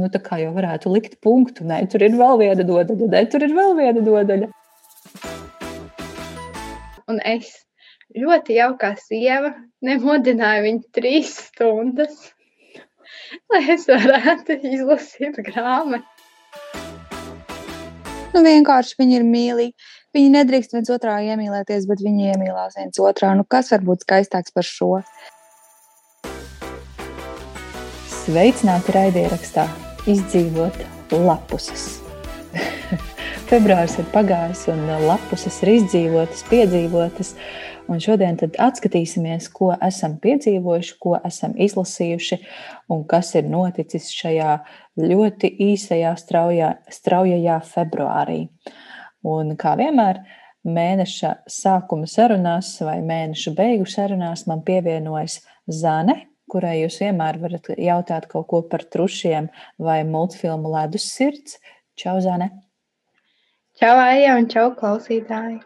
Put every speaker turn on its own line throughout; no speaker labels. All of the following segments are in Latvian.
nu, tā kā jau varētu likt punktu. Nē, tur ir vēl viena nodaļa, nē, tur ir vēl viena nodaļa.
Un es ļoti jaukā sieva nemodināju viņu trīs stundas, lai es varētu izlasīt grāmatu.
Nu, vienkārši viņi ir mīlīgi. Viņi nedrīkst viens otrā iemīlēties, bet viņi iemīlās viens otrā. Nu, kas var būt skaistāks par šo?
Sveicināti raidierakstā izdzīvot lapuses. Februāris ir pagājis un lapuses ir izdzīvotas, piedzīvotas. Un šodien atskatīsimies, ko esam piedzīvojuši, ko esam izlasījuši un kas ir noticis šajā ļoti īsajā, straujā, straujajā februārī. Un kā vienmēr, mēneša sākuma sarunās vai mēneša beigu sarunās man pievienojas Zane, kurai jūs vienmēr varat jautāt kaut ko par trušiem vai multfilmu ledus sirds. Čau, Zane!
Čau, Aija, un čau, klausītāji!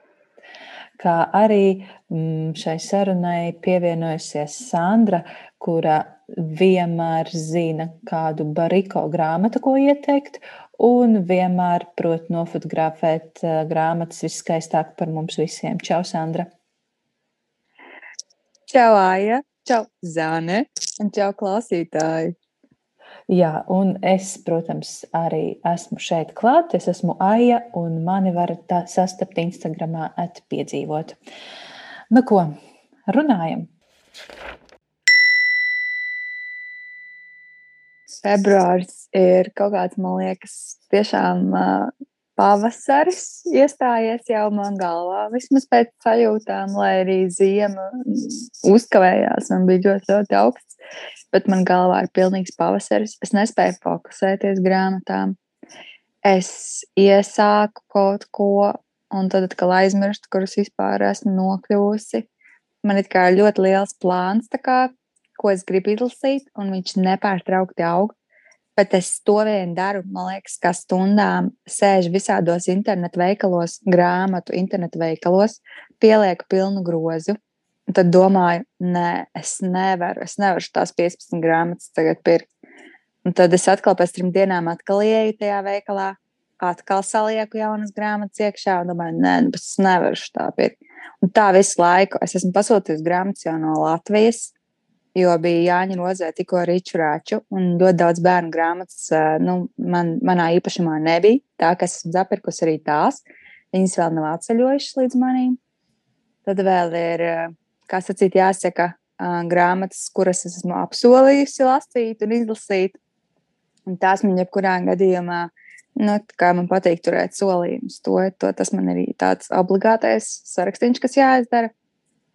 kā arī mm, šai sarunai pievienojusies Sandra, kura vienmēr zina kādu bariko grāmatu, ko ieteikt, un vienmēr prot nofotografēt uh, grāmatas viskaistāk par mums visiem. Čau, Sandra!
Čau, Aija! Čau, Zane! Un čau, klausītāji!
Jā, un es, protams, arī esmu šeit klāt. Es esmu Aija, un mani var sastapt Instagramā, atpiedzīvot. Nu, ko, runājam?
Februāris ir kaut kāds, man liekas, tiešām uh, pavasaris iestājies jau man galvā. Vismaz pēc sajūtām, lai arī ziema uzkavējās un bija ļoti, ļoti augsts bet man galvā ir pilnīgs pavasaris. Es nespēju fokusēties grāmatām. Es iesāku kaut ko, un tad atkal aizmirstu, kurus vispār esmu nokļuvusi. Man ir ļoti liels plāns, kā, ko es gribu izlasīt, un viņš nepārtraukti aug. Bet es to vien daru, man liekas, kā stundām sēžu visādos internetu veikalos, grāmatu internetu veikalos, pielieku pilnu grozu Un tad domāju, nē, es nevaru, es nevaru tās 15 grāmatas tagad pirkt. Un tad es atkal pēc trim dienām atkal ieeju tajā veikalā, atkal salieku jaunas grāmatas iekšā un domāju, nē, nu, es nevaru tā pirkt. Un tā visu laiku es esmu pasūtījis grāmatas jau no Latvijas, jo bija Jāņa Rozē tikko Riču Rāču un ļoti daudz bērnu grāmatas nu, man, manā īpašumā nebija. Tā, ka esmu zapirkusi arī tās. Viņas vēl nav atceļojušas līdz manim. Tad vēl ir kā sacīt, jāsaka, grāmatas, kuras es esmu apsolījusi lasīt un izlasīt. Un tās man jebkurā gadījumā, nu, kā man patīk turēt solījumus, to, to tas man ir tāds obligātais sarakstīns, kas jāizdara.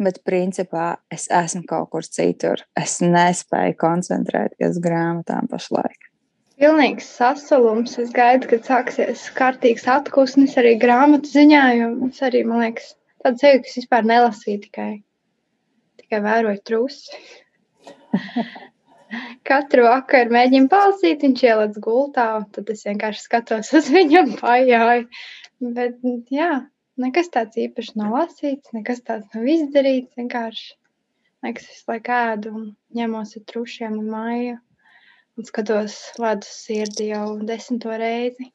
Bet, principā, es esmu kaut kur citur. Es nespēju koncentrēties grāmatām pašlaik.
Pilnīgs sasalums. Es gaidu, kad sāksies kārtīgs atpūsnis arī grāmatu ziņā, jo es arī, man liekas, tādu seju, kas vispār nelasīja tikai tikai vēroju trusi. Katru vakaru mēģinu palasīt, viņš ieliec gultā, tad es vienkārši skatos uz viņu un pajāju. Bet, jā, nekas tāds īpaši nav lasīts, nekas tāds nav izdarīts. Vienkārši liekas, visu laiku ēdu un ņemos ar trušiem un māju un skatos ledus sirdi jau desmito reizi.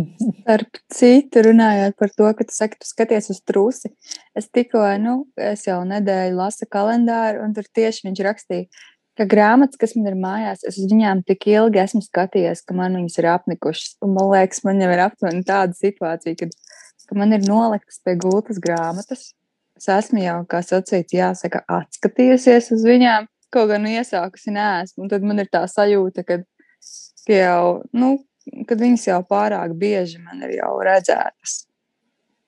Starp citu, runājot par to, ka tu saki, tu skaties uz trūsi. Es tikko, nu, es jau nedēļu lasu kalendāru, un tur tieši viņš rakstīja, ka grāmatas, kas man ir mājās, es uz viņām tik ilgi esmu skatījies, ka man viņas ir apnikušas. Un man liekas, man jau ir aptuveni tāda situācija, kad, ka man ir noliktas pie gultas grāmatas. Es esmu jau, kā sacīts, jāsaka, atskatījusies uz viņām, kaut gan iesākusi nēst. Un tad man ir tā sajūta, ka jau, nu, kad viņas jau pārāk bieži man ir jau redzētas.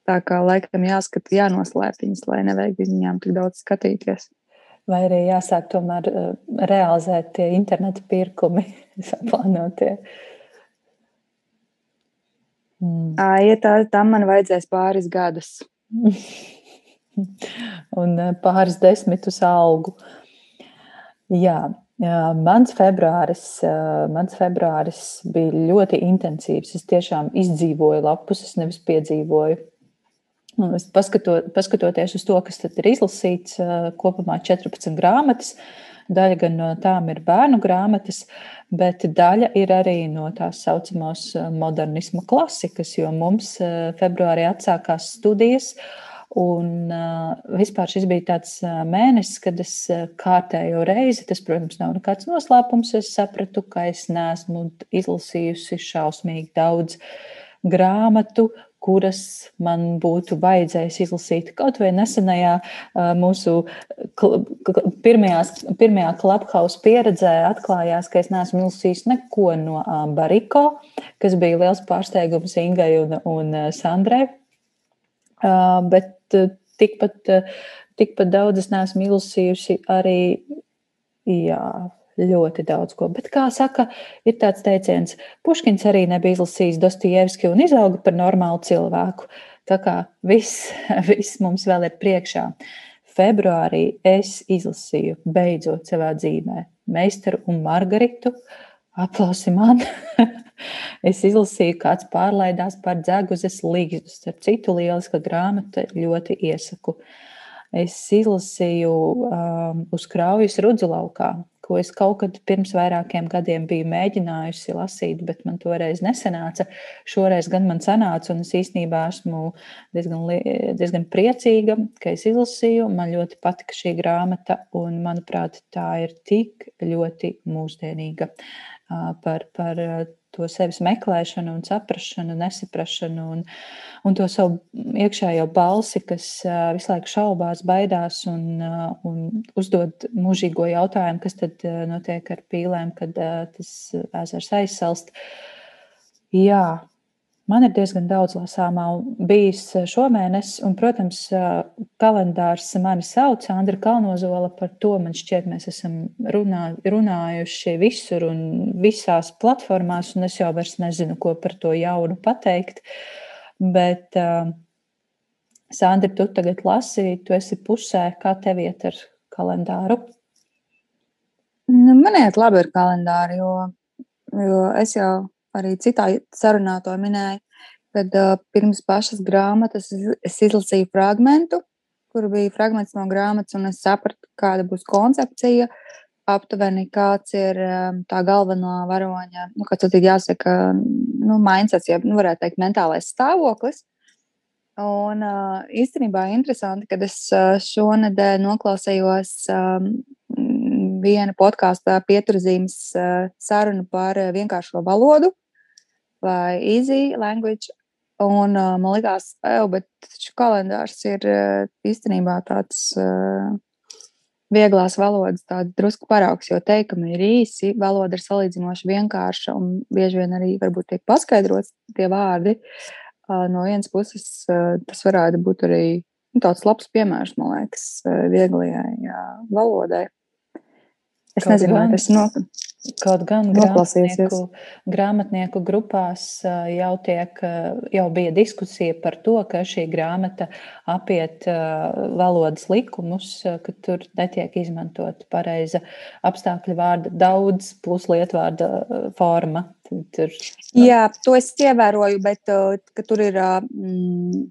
Tā kā laikam jāskata, jānoslēp viņas, lai nevajag viņām tik daudz skatīties.
Vai arī jāsāk tomēr uh, realizēt tie interneta pirkumi, saplānotie.
Mm. Ja tā, tam man vajadzēs pāris gadus.
Un pāris desmitus algu. Jā, Mans februāris, mans februāris bija ļoti intensīvs. Es tiešām izdzīvoju lapus, es nevis piedzīvoju. Un es paskatot, paskatoties uz to, kas ir izlasīts, kopumā 14 grāmatas, Daļa gan no tām ir bērnu grāmatas, bet daļa ir arī no tās saucamās modernisma klasikas, jo mums februārī atsākās studijas. Un uh, vispār šis bija tāds mēnesis, kad es kārtējo reizi, tas, protams, nav nekāds noslēpums, es sapratu, ka es neesmu izlasījusi šausmīgi daudz grāmatu, kuras man būtu vajadzējis izlasīt kaut vai nesenajā mūsu pirmajās, pirmajā Clubhouse pieredzē atklājās, ka es neesmu izlasījis neko no Bariko, kas bija liels pārsteigums Ingai un, un Sandrai. Bet tikpat, tikpat daudz es neesmu izlasījusi arī jā, ļoti daudz ko. Bet, kā saka, ir tāds teiciens, Puškins arī nebija izlasījis Dostojevski un izauga par normālu cilvēku. Tā kā viss, viss mums vēl ir priekšā. Februārī es izlasīju beidzot savā dzīvē Meistaru un Margaritu. Aplausi man! es izlasīju, kāds pārlaidās par dzeguzes līgzdus. Ar citu lielisku grāmatu ļoti iesaku. Es izlasīju um, uz kraujas rudzu laukā ko es kaut kad pirms vairākiem gadiem biju mēģinājusi lasīt, bet man toreiz nesanāca. Šoreiz gan man sanāca, un es īstenībā esmu diezgan, diezgan priecīga, ka es izlasīju. Man ļoti patika šī grāmata, un manuprāt, tā ir tik ļoti mūsdienīga par, par to sevis meklēšanu, un saprāšanu, nesaprašanu un, un to savu iekšējo balsi, kas visu laiku šaubās, baidās un, un uzdod mūžīgo jautājumu, kas tad notiek ar pīlēm, kad tas ezers aizsalst. Jā, Man ir diezgan daudz lasāmā bijis eh, šomēnes, un, protams, eh, kalendārs mani sauc Andra Kalnozola par to. Man šķiet, mēs esam runā, runājuši visur un visās platformās, un es jau vairs nezinu, ko par to jaunu pateikt. Bet, uh, Sandra, tu tagad lasi, tu esi pusē, kā tev iet ar kalendāru?
Nu, man iet labi ar kalendāru, jo, jo es jau arī citā sarunā to minēju, kad uh, pirms pašas grāmatas es izlasīju fragment, kur bija fragments no grāmatas, un es sapratu, kāda būs koncepcija. Aptuveni kāds ir um, tā galvenā varoņa, nu, kāds ir jāsaka, nu, mindsets, ja nu, varētu teikt, mentālais stāvoklis. Un uh, īstenībā interesanti, kad es uh, šonadēļ noklausījos um, viena podkāstu pieturzīmes uh, sarunu par vienkāršo valodu vai easy language. Un uh, man liekas, ej, bet šis kalendārs ir uh, īstenībā tāds uh, vieglās valodas, tāds drusku paraugs, jo teikumi ir īsi, valoda ir salīdzinoši vienkārša un bieži vien arī varbūt tiek paskaidrots tie vārdi. Uh, no vienas puses, uh, tas varētu būt arī nu, tāds labs piemērs, man liekas, vieglajai valodai. Es Kaut nezinu, vai tas ir
Kaut gan grāmatnieku, grāmatnieku grupās jau, tiek, jau bija diskusija par to, ka šī grāmata apiet valodas likumus, ka tur netiek izmantot pareiza apstākļu vārda daudz plus lietvārda forma. Tur,
Jā, to es ievēroju, bet tur ir mm,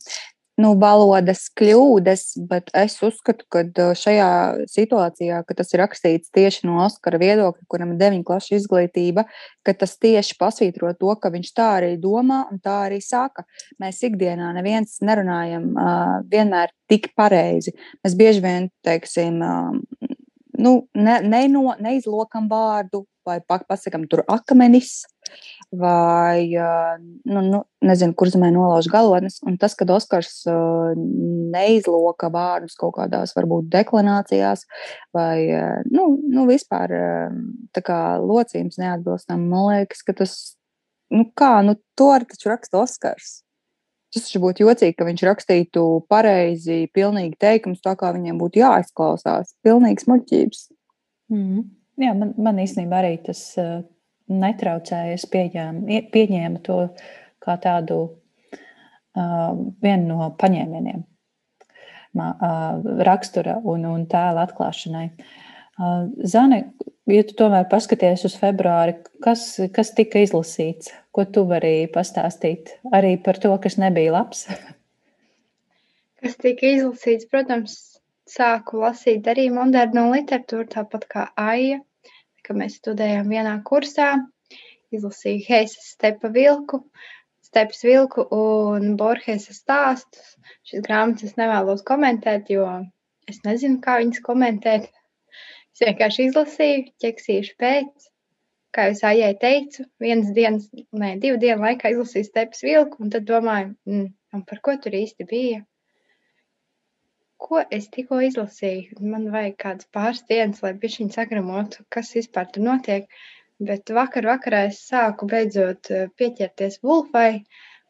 nu, valodas kļūdas, bet es uzskatu, ka šajā situācijā, kad tas ir rakstīts tieši no Oskara viedokļa, kuram ir deviņu klašu izglītība, ka tas tieši pasvītro to, ka viņš tā arī domā un tā arī saka. Mēs ikdienā neviens nerunājam uh, vienmēr tik pareizi. Mēs bieži vien, teiksim, uh, nu, ne, neino, neizlokam vārdu vai pasakam tur akmenis vai nu, nu, nezinu, kur zemē nolauž galotnes. Un tas, kad Oskars neizloka vārdus kaut kādās varbūt deklamācijās vai nu, nu, vispār tā kā locījums neatbilstam, man liekas, ka tas, nu kā, nu to arī taču raksta Oskars. Tas taču būtu jocīgi, ka viņš rakstītu pareizi, pilnīgi teikumus, tā kā viņiem būtu jāizklausās. Pilnīgs muļķības.
Mm. Jā, man, man īstenībā arī tas netraucēja. Es pieņēmu, pieņēmu to kā tādu uh, vienu no paņēmieniem uh, rakstura un, un tēla atklāšanai. Uh, Zani, ja tu tomēr paskaties uz februāri, kas, kas tika izlasīts, ko tu vari pastāstīt arī par to, kas nebija labs?
kas tika izlasīts, protams, sāku lasīt arī modernu literatūru, tāpat kā Aija, ka mēs studējām vienā kursā. Izlasīju Heisas stepa vilku, stepas vilku un Borgesa stāstus. Šīs grāmatas es nevēlos komentēt, jo es nezinu, kā viņas komentēt. Es vienkārši izlasīju, ķeksīšu pēc. Kā jau Aijai teicu, vienas dienas, nē, divu dienu laikā izlasīju stepas vilku, un tad domāju, mm, par ko tur īsti bija ko es tikko izlasīju. Man vajag kādas pāris dienas, lai bišķiņi sagramotu, kas vispār tur notiek. Bet vakar vakarā es sāku beidzot eh, pieķerties Wolfai.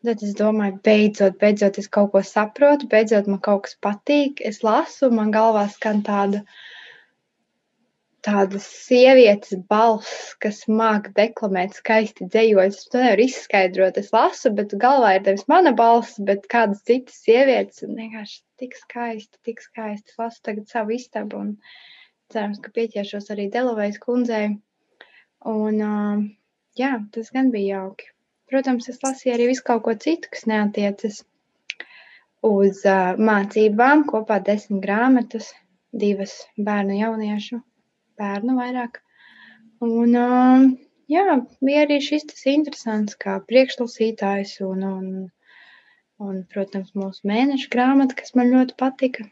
Tad es domāju, beidzot, beidzot es kaut ko saprotu, beidzot man kaut kas patīk. Es lasu, man galvā skan tāda uh, tādas sievietes balss, kas māk deklamēt skaisti dzējoļus. To nevar izskaidrot. Es lasu, bet galvā ir nevis mana balss, bet kādas citas sievietes. Un vienkārši tik skaisti, tik skaisti. Es lasu tagad savu istabu un cerams, ka pieķeršos arī Delavejas kundzei. Un uh, jā, tas gan bija jauki. Protams, es lasīju arī visu kaut ko citu, kas neatiecas uz uh, mācībām. Kopā desmit grāmatas, divas bērnu jauniešu bērnu vairāk. Un, uh, jā, bija arī šis tas interesants kā priekšlasītājs un, un, un, protams, mūsu mēneša grāmata, kas man ļoti patika.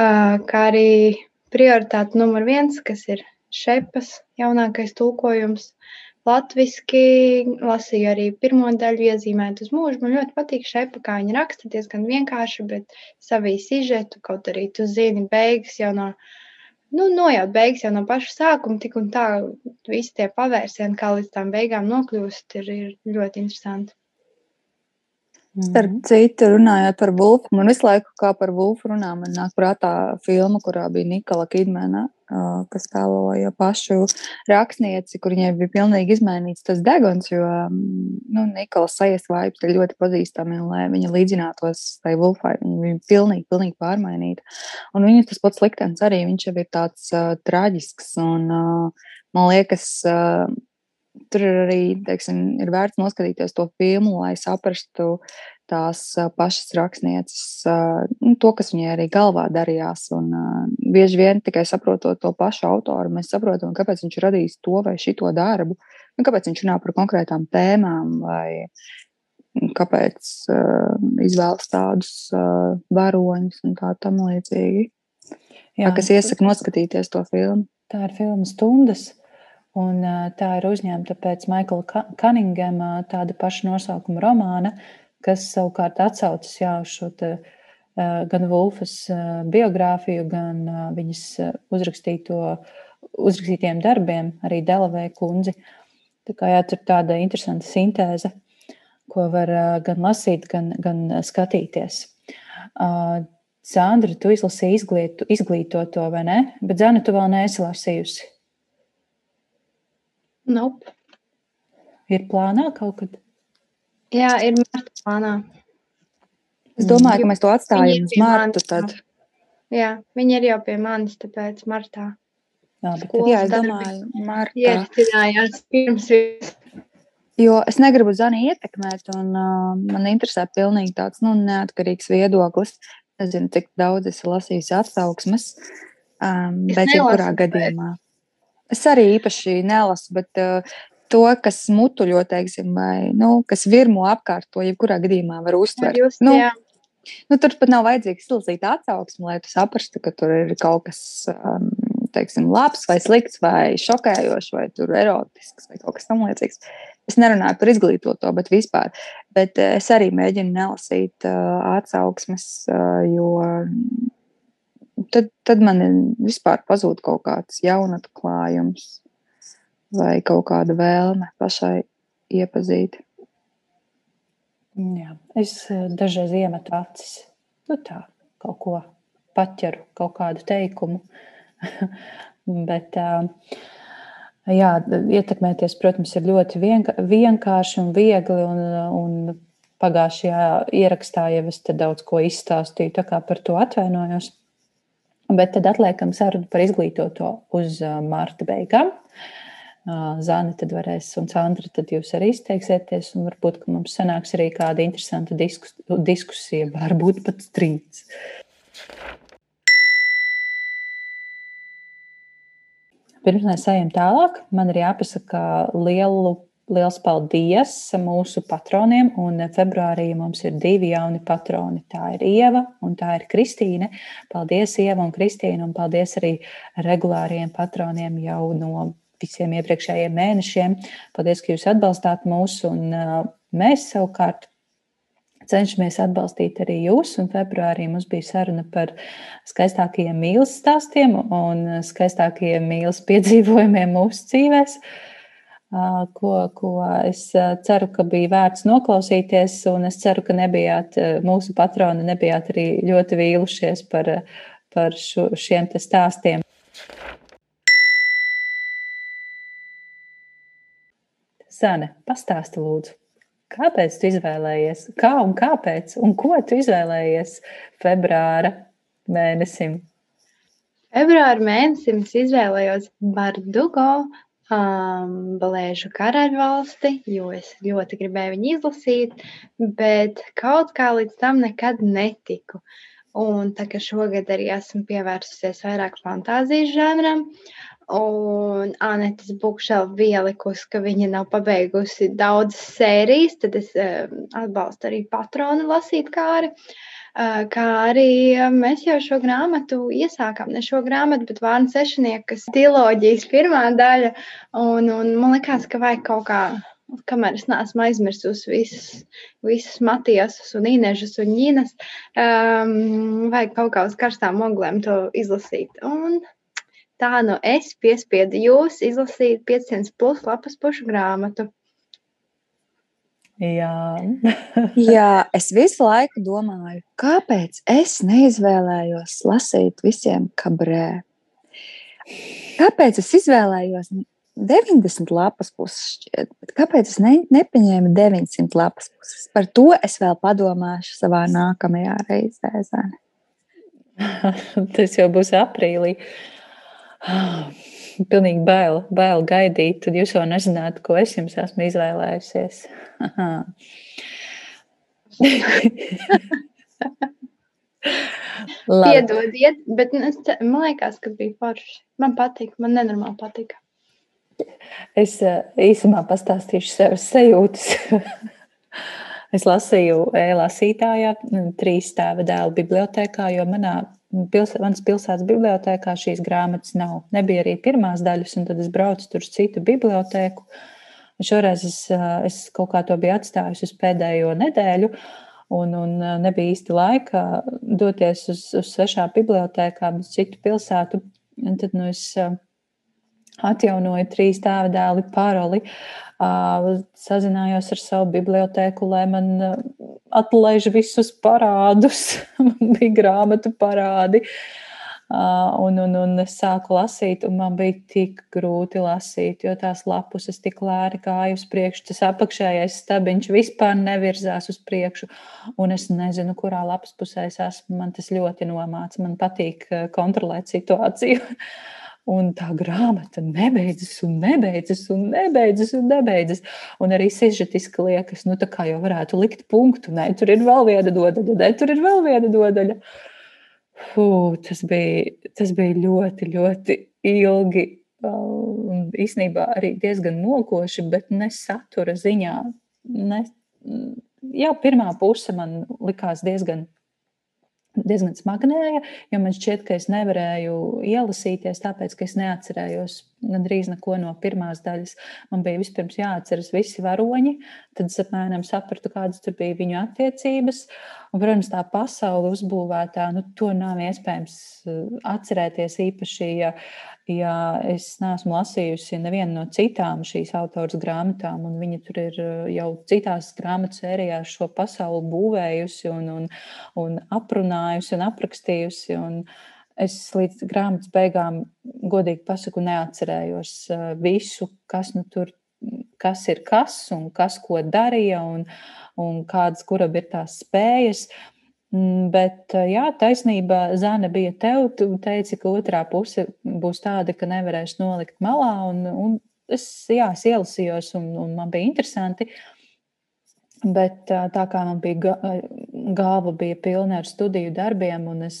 Uh, kā arī prioritāte numur viens, kas ir šepas jaunākais tulkojums. Latviski lasīju arī pirmo daļu iezīmēt uz mūžu. Man ļoti patīk šepa, kā viņa raksta, diezgan vienkārši, bet savī sižetu, kaut arī tu zini beigas jau no nu, nojaut beigas jau no paša sākuma, tik un tā visi tie pavērsieni, kā līdz tām beigām nokļūst, ir, ir ļoti interesanti.
Starp mhm. citu, runājot par Vulfu, man visu laiku, kā par Vulfu runā, man nāk prātā filma, kurā bija Nikola Kidmana, kas tēloja pašu rakstnieci, kur viņai bija pilnīgi izmainīts tas deguns, jo nu, Nikola Sajas vibes ir ļoti pazīstami, un lai viņa līdzinātos tai Vulfai, viņa bija pilnīgi, pilnīgi pārmainīta. Un viņas tas pats liktenis arī, viņš jau ir tāds uh, traģisks, un uh, man liekas, uh, tur arī teiksim, ir vērts noskatīties to filmu, lai saprastu tās pašas rakstnieces, nu, to, kas viņai arī galvā darījās. Un, bieži vien tikai saprotot to pašu autoru, mēs saprotam, kāpēc viņš ir radījis to vai šito darbu, un kāpēc viņš runā par konkrētām tēmām, vai kāpēc uh, izvēlas tādus uh, varoņus un tā tam līdzīgi. Jā, tā, kas iesaka noskatīties to filmu.
Tā ir filma stundas. Un, tā ir uzņemta pēc Maikla Kaningema tāda paša nosaukuma romāna, kas savukārt atsaucas jā, uz šo te, gan Vulfas biogrāfiju, gan viņas uzrakstītiem darbiem, arī Delavēja kundzi. Tā kā jā, tur tāda interesanta sintēze, ko var gan lasīt, gan, gan skatīties. Sandra, tu izlasīji izglīto, izglītoto, vai ne? Bet Zana, tu vēl neesi lasījusi.
Nope.
Ir plānā kaut kad?
Jā, ir marta plānā.
Es domāju, ka mēs to atstājam uz martu. Tad.
Jā, viņi ir jau pie manis, tāpēc martā.
Jā, bet Skolas jā, es domāju, martā.
Iecinājās pirms
Jo es negribu Zani ietekmēt, un uh, man interesē pilnīgi tāds nu, neatkarīgs viedoklis. Es nezinu, cik daudz esmu lasījusi atsauksmes, um, es bet jebkurā gadījumā. Bet Es arī īpaši nelasu, bet uh, to, kas mutuļo, teiksim, vai nu, kas virmo apkārt, to jebkurā gadījumā var uztvert. Just, nu, jā. nu, tur pat nav vajadzīgs izlasīt atsauksmi, lai tu saprastu, ka tur ir kaut kas um, teiksim, labs vai slikts, vai šokējošs, vai erotisks, vai kaut kas tamlīdzīgs. Es nerunāju par izglītoto, bet vispār. Bet uh, es arī mēģinu nelasīt uh, atsauksmes, uh, jo tad, tad man vispār pazūd kaut kāds jaunatklājums vai kaut kāda vēlme pašai iepazīt.
Jā, es eh, dažreiz iemetu acis, nu tā, kaut ko paķeru, kaut kādu teikumu. Bet, eh, jā, ietekmēties, protams, ir ļoti vienkārši un viegli. Un, un pagājušajā ierakstā jau es daudz ko izstāstīju, tā kā par to atvainojos. Bet tad atliekam sarunu par izglītoto uz uh, mārta beigām. Uh, Zāne tad varēs, un Sandra, tad jūs arī izteiksieties, un varbūt mums sanāks arī kāda interesanta diskus, diskusija, varbūt pat strīds. Pirms mēs ejam tālāk, man ir jāpasaka lielu Liels paldies mūsu patroniem. Un februārī mums ir divi jauni patroni. Tā ir Ieva un tā ir Kristīne. Paldies, Ieva un Kristīne, un paldies arī regulāriem patroniem jau no visiem iepriekšējiem mēnešiem. Paldies, ka jūs atbalstāt mūs, un mēs savukārt cenšamies atbalstīt arī jūs. Un februārī mums bija saruna par skaistākajiem mīlestības stāstiem un skaistākajiem mīlestības piedzīvojumiem mūsu dzīvēm ko, ko es ceru, ka bija vērts noklausīties. Es ceru, ka nebijāt, mūsu patroni nebijāt arī ļoti vīlušies par, par šo, šiem stāstiem. Zane, pastāsti lūdzu, kāpēc tu izvēlējies, kā un kāpēc, un ko tu izvēlējies februāra mēnesim?
Februāra mēnesim es izvēlējos Bardugo um, Balēžu karaļvalsti, jo es ļoti gribēju viņu izlasīt, bet kaut kā līdz tam nekad netiku. Un tā kā šogad arī esmu pievērsusies vairāk fantāzijas žanram, un Anetes Bukšēla ielikusi, ka viņa nav pabeigusi daudzas sērijas, tad es um, atbalstu arī patronu lasīt kāri. Uh, kā arī mēs jau šo grāmatu iesākām, ne šo grāmatu, bet Vārnu sešiniekas triloģijas pirmā daļa, un, un man liekas, ka vajag kaut kā kamēr es neesmu aizmirsusi visas, visas Matijas, un Inežas un Ņīnas, um, vajag kaut kā uz karstām oglēm to izlasīt. Un tā nu es piespiedu jūs izlasīt 500 plus lapas pušu grāmatu.
Jā.
Jā, es visu laiku domāju, kāpēc es neizvēlējos lasīt visiem kabrē. Kāpēc es izvēlējos 90 lapas puses, bet kāpēc es ne, nepaņēmu 900 lapas puses? Par to es vēl padomāšu savā nākamajā reizē.
Tas jau būs aprīlī. pilnīgi bail, bail gaidīt, tad jūs jau nezināt, ko es jums esmu izvēlējusies.
Piedodiet, bet es, man liekas, ka bija forši. Man patīk, man nenormāli patīk.
Es eh, īsumā pastāstīšu savas sajūtas. es lasīju e-lasītājā trīs tēva dēlu bibliotekā, jo manā pils, manas pilsētas bibliotekā šīs grāmatas nav. Nebija arī pirmās daļas, un tad es braucu tur uz citu biblioteku. Šoreiz es, es kaut kā to biju atstājusi uz pēdējo nedēļu, un, un nebija īsti laika doties uz, uz svešā bibliotekā, uz citu pilsētu. Un tad nu, es atjaunoju trīs tēva dēli paroli. Sazinājos ar savu bibliotēku, lai man atlaiž visus parādus. man bija grāmatu parādi. Un, un, un es sāku lasīt, un man bija tik grūti lasīt, jo tās lapus tik lēni gāja uz priekšu. Tas apakšējais stabiņš vispār nevirzās uz priekšu. Un es nezinu, kurā lapas pusē es esmu. Man tas ļoti nomāca. Man patīk kontrolēt situāciju. Un tā grāmata nebeidzas, un nebeidzas, un nebeidzas, un nebeidzas. Un arī sižetiski liekas, nu tā kā jau varētu likt punktu. Nē, tur ir vēl viena nodaļa, nē, tur ir vēl viena nodaļa. Fū, tas, bija, tas bija ļoti, ļoti ilgi. Un īsnībā arī diezgan mokoši, bet ne satura ziņā. Ne, jā, pirmā puse man likās diezgan diezgan smagnēja, jo man šķiet, ka es nevarēju ielasīties, tāpēc, ka es neatcerējos gandrīz neko no pirmās daļas. Man bija vispirms jāatceras visi varoņi, tad es apmēram sapratu, kādas tur bija viņu attiecības. Un, protams, tā pasaule uzbūvētā, nu, to nav iespējams uh, atcerēties īpaši, ja, ja es neesmu lasījusi nevienu no citām šīs autoras grāmatām, un viņa tur ir uh, jau citās grāmatu sērijās šo pasauli būvējusi un, un, un aprunājusi un aprakstījusi. Un, Es līdz grāmatas beigām, godīgi pasaku, neatcerējos eh, visu, kas nu tur kas ir kas un kas ko darīja un, un kādas, kuram ir tās spējas. Mm, bet, eh, jā, taisnība, Zana bija tev. Tu teici, ka otrā puse būs tāda, ka nevarēs nolikt malā. Un, un es, jā, es ielasījos, un, un man bija interesanti. Bet tā kā man bija galva bija pilna ar studiju darbiem, un es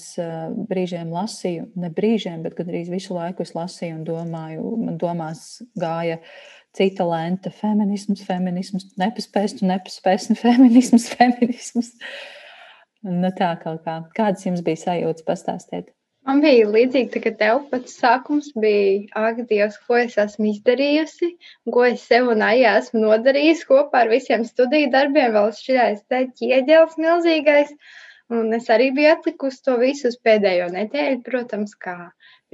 brīžiem lasīju, ne brīžiem, bet gandrīz visu laiku es lasīju un domāju, man domās gāja cita lenta - feminisms, feminisms, nepaspēs, tu nepaspēs, un feminisms, feminisms. Nu tā kaut kā. Kādas jums bija sajūtas pastāstīt?
Man bija līdzīgi, tā, ka tev pats sākums bija, ak, Dievs, ko es esmu izdarījusi, ko es sev un Aijā esmu nodarījusi kopā ar visiem studiju darbiem, vēl šis te ķieģels milzīgais. Un es arī biju atlikusi to visu uz pēdējo nedēļu, protams, kā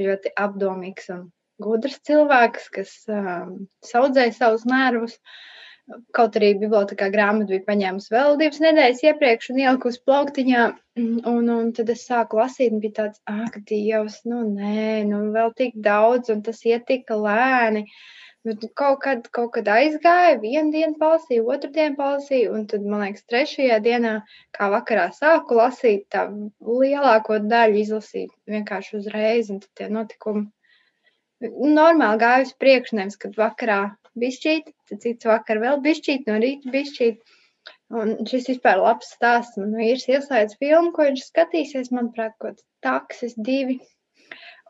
ļoti apdomīgs un gudrs cilvēks, kas um, saudzēja savus nervus. Uh, Kaut arī bibliotekā grāmatu bija paņēmusi vēl divas nedēļas iepriekš un ielikusi plauktiņā. Un, un tad es sāku lasīt, un bija tāds, ak, Dievs, nu nē, nu vēl tik daudz, un tas iet tik lēni. Bet kaut kad, kaut kad aizgāja, vienu dienu palasīju, otru dienu palasīju, un tad, man liekas, trešajā dienā, kā vakarā sāku lasīt, tā lielāko daļu izlasīt vienkārši uzreiz, un tad tie notikumi normāli gāju uz priekšu, nevis kad vakarā bišķīt, tad cits vakar vēl bišķīt, no rīta bišķīt. Un šis vispār labs stāsts. Man vīrs ieslēdz filmu, ko viņš skatīsies, manuprāt, kaut taksis divi.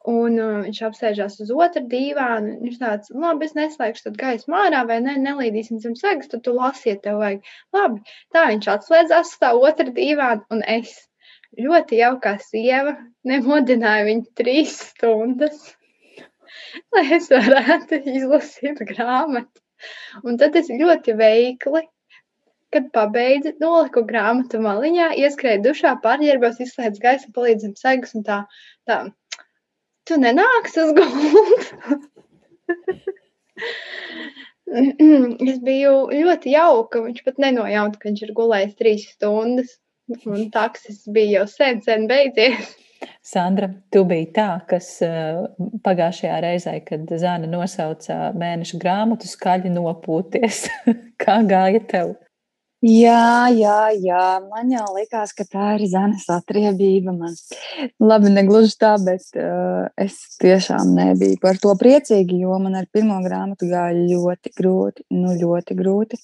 Un uh, viņš apsēžās uz otru dīvānu. Viņš tāds, labi, es neslēgšu tad gaismu ārā, vai ne, nelīdīsim zem segas, tad tu lasiet, tev vajag. Labi, tā viņš atslēdzās uz tā otru dīvānu, un es ļoti jaukā sieva nemodināju viņu trīs stundas lai es varētu izlasīt grāmatu. Un tad es ļoti veikli, kad pabeidzu, noliku grāmatu maliņā, ieskrēju dušā, pārģērbos, izslēdzu gaisu, palīdzam segas un tā, tā. Tu nenāks uz gultu. es biju ļoti jauka, viņš pat nenojauta, ka viņš ir gulējis trīs stundas, un taksis bija jau sen, sen beidzies.
Sandra, tu biji tā, kas eh, pagājušajā reizē, kad Zana nosauca mēneša grāmatu, skaļi nopūties. Kā gāja tev?
Jā, jā, jā, man jau likās, ka tā ir zemes atriebība. Man. Labi, negluži tā, bet uh, es tiešām nebiju par to priecīga, jo man ar pirmo grāmatu gāja ļoti grūti. Nu, ļoti grūti.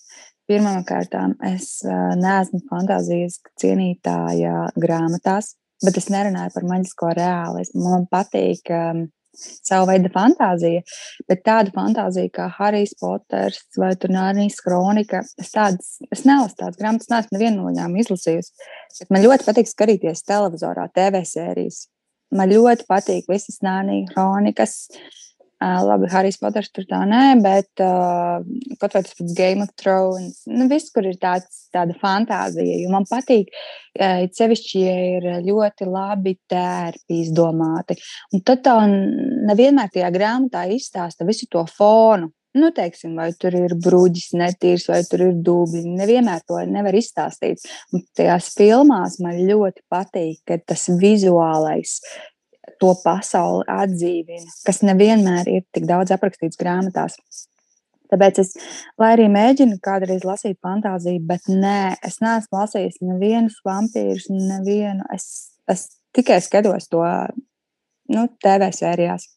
Pirmkārt, es uh, neesmu fantāzijas cienītāja grāmatās bet es nerunāju par maģisko realismu. Man patīk um, savu veidu fantāzija, bet tāda fantāzija kā Harijs Poters vai Turnānijas kronika, es, tādas, es nelasu tādas grāmatas, neesmu nevienu no viņām izlasījusi. Man ļoti patīk skatīties televizorā, TV sērijas. Man ļoti patīk visas nānijas kronikas. Uh, labi, Harijs Poters tur tā nē, bet uh, kaut vai tas pats Game of Thrones, nu, viss, kur ir tāds, tāda fantāzija, jo man patīk, uh, sevišķi, ja ir ļoti labi tērpi izdomāti. Un tad tā nevienmēr tajā grāmatā izstāsta visu to fonu. Nu, teiksim, vai tur ir brūģis netīrs, vai tur ir dubļi. Nevienmēr to nevar izstāstīt. Un tajās filmās man ļoti patīk, ka tas vizuālais to pasauli atdzīvina, kas nevienmēr ir tik daudz aprakstīts grāmatās. Tāpēc es, lai arī mēģinu kādreiz lasīt fantāziju, bet nē, es neesmu lasījis nevienu vampīru, nevienu. Es, es tikai skatos to nu, TV sērijās.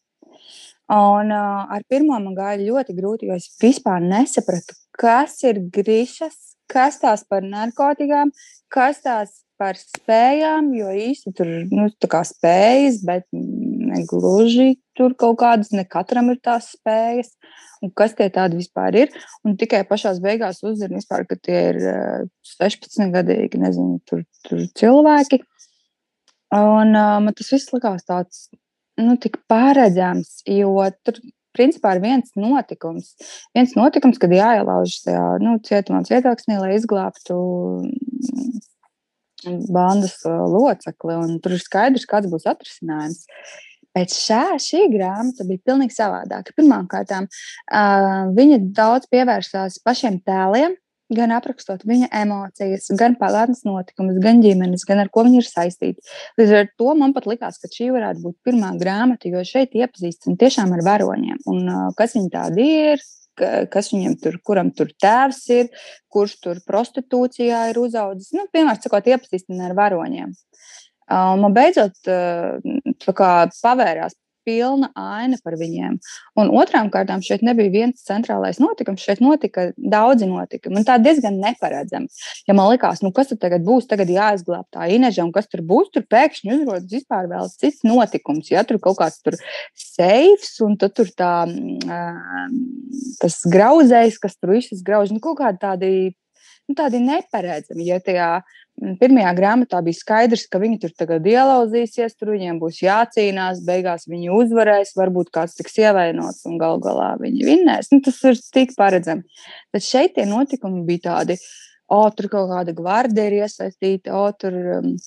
Un uh, ar pirmo man gāja ļoti grūti, jo es vispār nesapratu, kas ir grišas, kas tās par narkotikām, kas tās par spējām, jo īsti tur nu, spējas, bet ne gluži tur kaut kādas, ne katram ir tās spējas. Un kas tie tādi vispār ir? Un tikai pašā beigās uzzina, ka tie ir 16 gadīgi nezinu, tur, tur cilvēki. Un uh, man tas viss likās tāds nu, paredzams, jo tur principā ir viens notikums. Viens notikums, kad jāielaužas tajā nu, cietumā, cietoksnī, lai izglābtu bandas locekli, un tur ir skaidrs, kāds būs atrisinājums. Bet šā, šī grāmata bija pilnīgi savādāka. Pirmkārt, uh, viņa daudz pievērsās pašiem tēliem, gan aprakstot viņa emocijas, gan pagātnes notikumus, gan ģimenes, gan ar ko viņi ir saistīti. Līdz ar to man pat likās, ka šī varētu būt pirmā grāmata, jo šeit iepazīstam tiešām ar varoņiem un uh, kas viņi tādi ir, kas viņam tur, kuram tur tēvs ir, kurš tur prostitūcijā ir uzaudzis. Nu, piemēram, sakot, iepazīstina ar varoņiem. Un man beidzot kā, pavērās pilna aina par viņiem. Un otrām kārtām šeit nebija viens centrālais notikums, šeit notika daudzi notikumi. Un tā diezgan neparedzami. Ja man likās, nu kas tad būs, tagad jāizglāb tā ineža, un kas tur būs, tur pēkšņi uzrodas vispār vēl cits notikums. Ja tur kaut kāds tur seifs, un tad tur tā, tas grauzējs, kas tur viss grauž, nu kaut kādi tādi nu, tādi neparedzami. Ja tajā pirmajā grāmatā bija skaidrs, ka viņi tur tagad ielauzīsies, tur viņiem būs jācīnās, beigās viņi uzvarēs, varbūt kāds tiks ievainots un gal galā viņi vinnēs. Nu, tas ir tik paredzami. Bet šeit tie notikumi bija tādi, o, tur kaut kāda gvardija ir iesaistīta, o, tur. Um,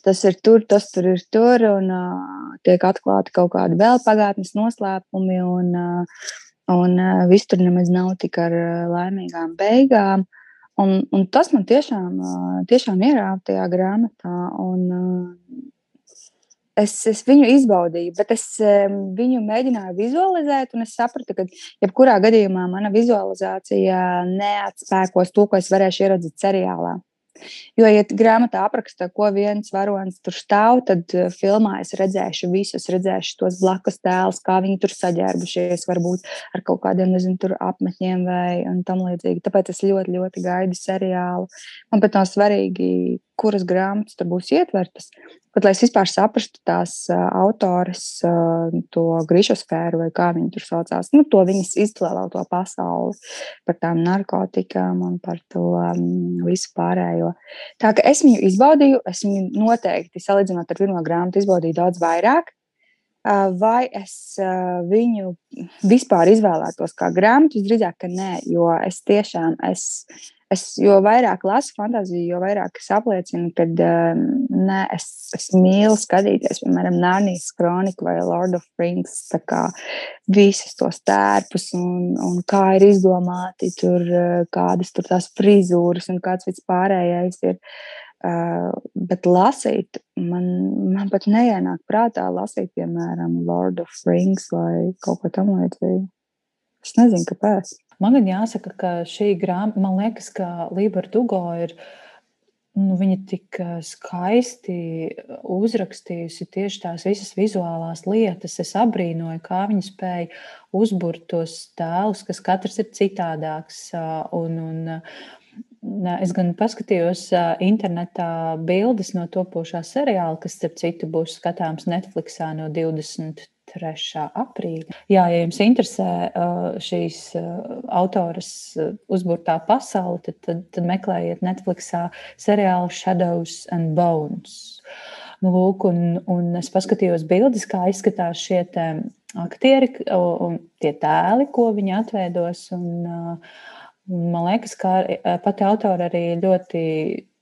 Tas ir tur, tas tur ir tur, un uh, tiek atklāti kaut kādi vēl pagātnes noslēpumi, un, uh, un uh, viss tur nemaz nav tik ar uh, laimīgām beigām. Un, un tas man tiešām, tiešām ierāva tajā grāmatā. Un, es, es viņu izbaudīju, bet es viņu mēģināju vizualizēt, un es sapratu, ka jebkurā gadījumā mana vizualizācija neatspēkos to, ko es varēšu ieraudzīt seriālā. Jo, ja grāmatā apraksta, ko viens varonis tur stāv, tad uh, filmā es redzēšu visu, es redzēšu tos blakus tēlus, kā viņi tur saģērbušies, varbūt ar kaut kādiem, nezinu, apmetņiem vai tam līdzīgi. Tāpēc es ļoti, ļoti gaidu seriālu. Man pat nav svarīgi, kuras grāmatas tur būs ietvertas. Bet, lai es vispār saprastu tās autores, to grīšosfēru, vai kā viņi tur saucās, nu, to viņas izcēlēto pasauli par tām narkotikām un par to um, visu pārējo. Tā kā es viņu izbaudīju, es viņu noteikti, salīdzinot ar pirmo grāmatu, izbaudīju daudz vairāk. Uh, vai es uh, viņu vispār izvēlētos kā grāmatu? Visdrīzāk, ka nē, jo es tiešām esmu es jo vairāk lasu fantāziju, jo vairāk es apliecinu, ka um, nē, es, es mīlu skatīties, piemēram, Nānijas kroniku vai Lord of Rings, tā kā visus tos tērpus un, un kā ir izdomāti tur, uh, kādas tur tās frizūras un kāds vispārējais ir. Bet lasīt, man, man pat neienāk prātā lasīt, piemēram, Lord of Rings vai kaut ko tamlīdzīgu. Es nezinu, kāpēc.
Man gan jāsaka, ka šī grāmata, man liekas, ka Libera Dugo ir. Nu, viņa tik skaisti uzrakstījusi tieši tās visas vizuālās lietas. Es abrīnoju, kā viņa spēja uzbūvēt tos tēlus, kas katrs ir citādāks. Un, un, es gan paskatījos internetā bildes no topošā seriāla, kas, starp citu, būs skatāms Netflixā no 20. 3. aprīļa. Jā, ja jums interesē šīs autoras uzbūvētā pasaule, tad, tad, tad meklējiet Netflixā seriālu Shadows and Bones. Nu, lūk, un, un es paskatījos bildes, kā izskatās šie aktieri un tie tēli, ko viņi atveidos. Un, man liekas, ka pati autora arī ļoti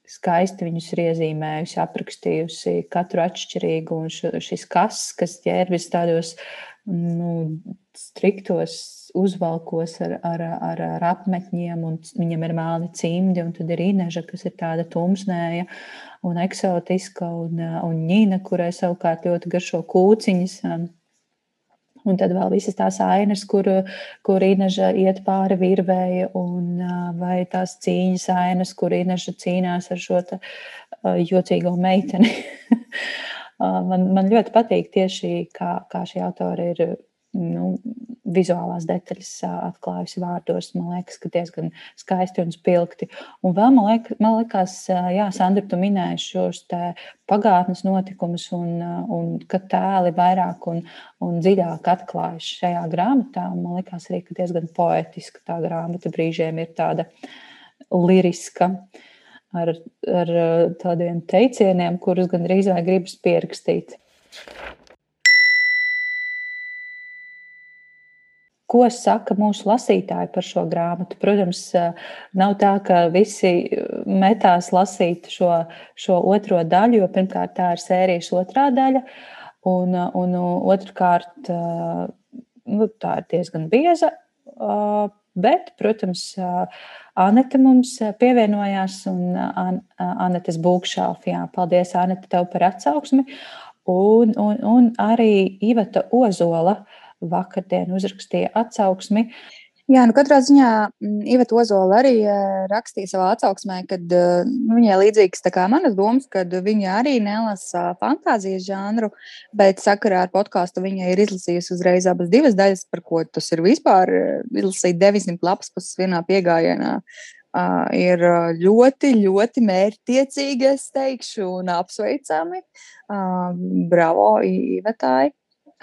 skaisti viņus ir iezīmējusi, aprakstījusi katru atšķirīgu. Un šis kas, kas ķērbjas tādos nu, striktos uzvalkos ar, ar, ar, ar apmetņiem, un viņam ir melni cimdi, un tad ir īneža, kas ir tāda tumsnēja un eksotiska, un, un ņīna, kurai savukārt ļoti garšo kūciņas. Un tad vēl visas tās ainas, kur, kur Ineža iet pāri virvēja, un vai tās cīņas ainas, kur Ineža cīnās ar šo te, jocīgo meiteni. man, man ļoti patīk tieši, kā, kā šī autora ir nu, vizuālās detaļas atklājusi vārdos. Man liekas, ka diezgan skaisti un spilgti. Un vēl man, liek, man liekas, jā, Sandra, tu minēji šos pagātnes notikumus, un, un ka tēli vairāk un, un dziļāk atklājas šajā grāmatā. Man liekas arī, diezgan poetiska tā grāmata brīžiem ir tāda liriska. Ar, ar tādiem teicieniem, kurus gandrīz vai gribas pierakstīt. Ko saka mūsu lasītāji par šo grāmatu? Protams, nav tā, ka visi metās lasīt šo, šo otro daļu, jo pirmkārt tā ir sērijas otrā daļa, un, un otrkārt nu, tā ir diezgan bieza. Bet, protams, Anita mums pievienojās, un Anitas Būkšāfijā. Paldies, Anita, tev par atsauksmi. Un, un, un arī Iveta Ozola uh, vakardien uzrakstīja atsauksmi.
Jā, nu katrā ziņā mm, Iveta Ozola arī uh, rakstīja savā atsauksmē, ka uh, nu, viņai līdzīgas tā kā manas domas, ka viņa arī nelasa fantāzijas žanru, bet sakarā ar podkāstu viņa ir izlasījusi uzreiz abas divas daļas, par ko tas ir vispār izlasīt 900 lapas puses vienā piegājienā. Uh, ir ļoti, ļoti mērķtiecīgi, es teikšu, un apsveicami. Uh, bravo, Ivetai!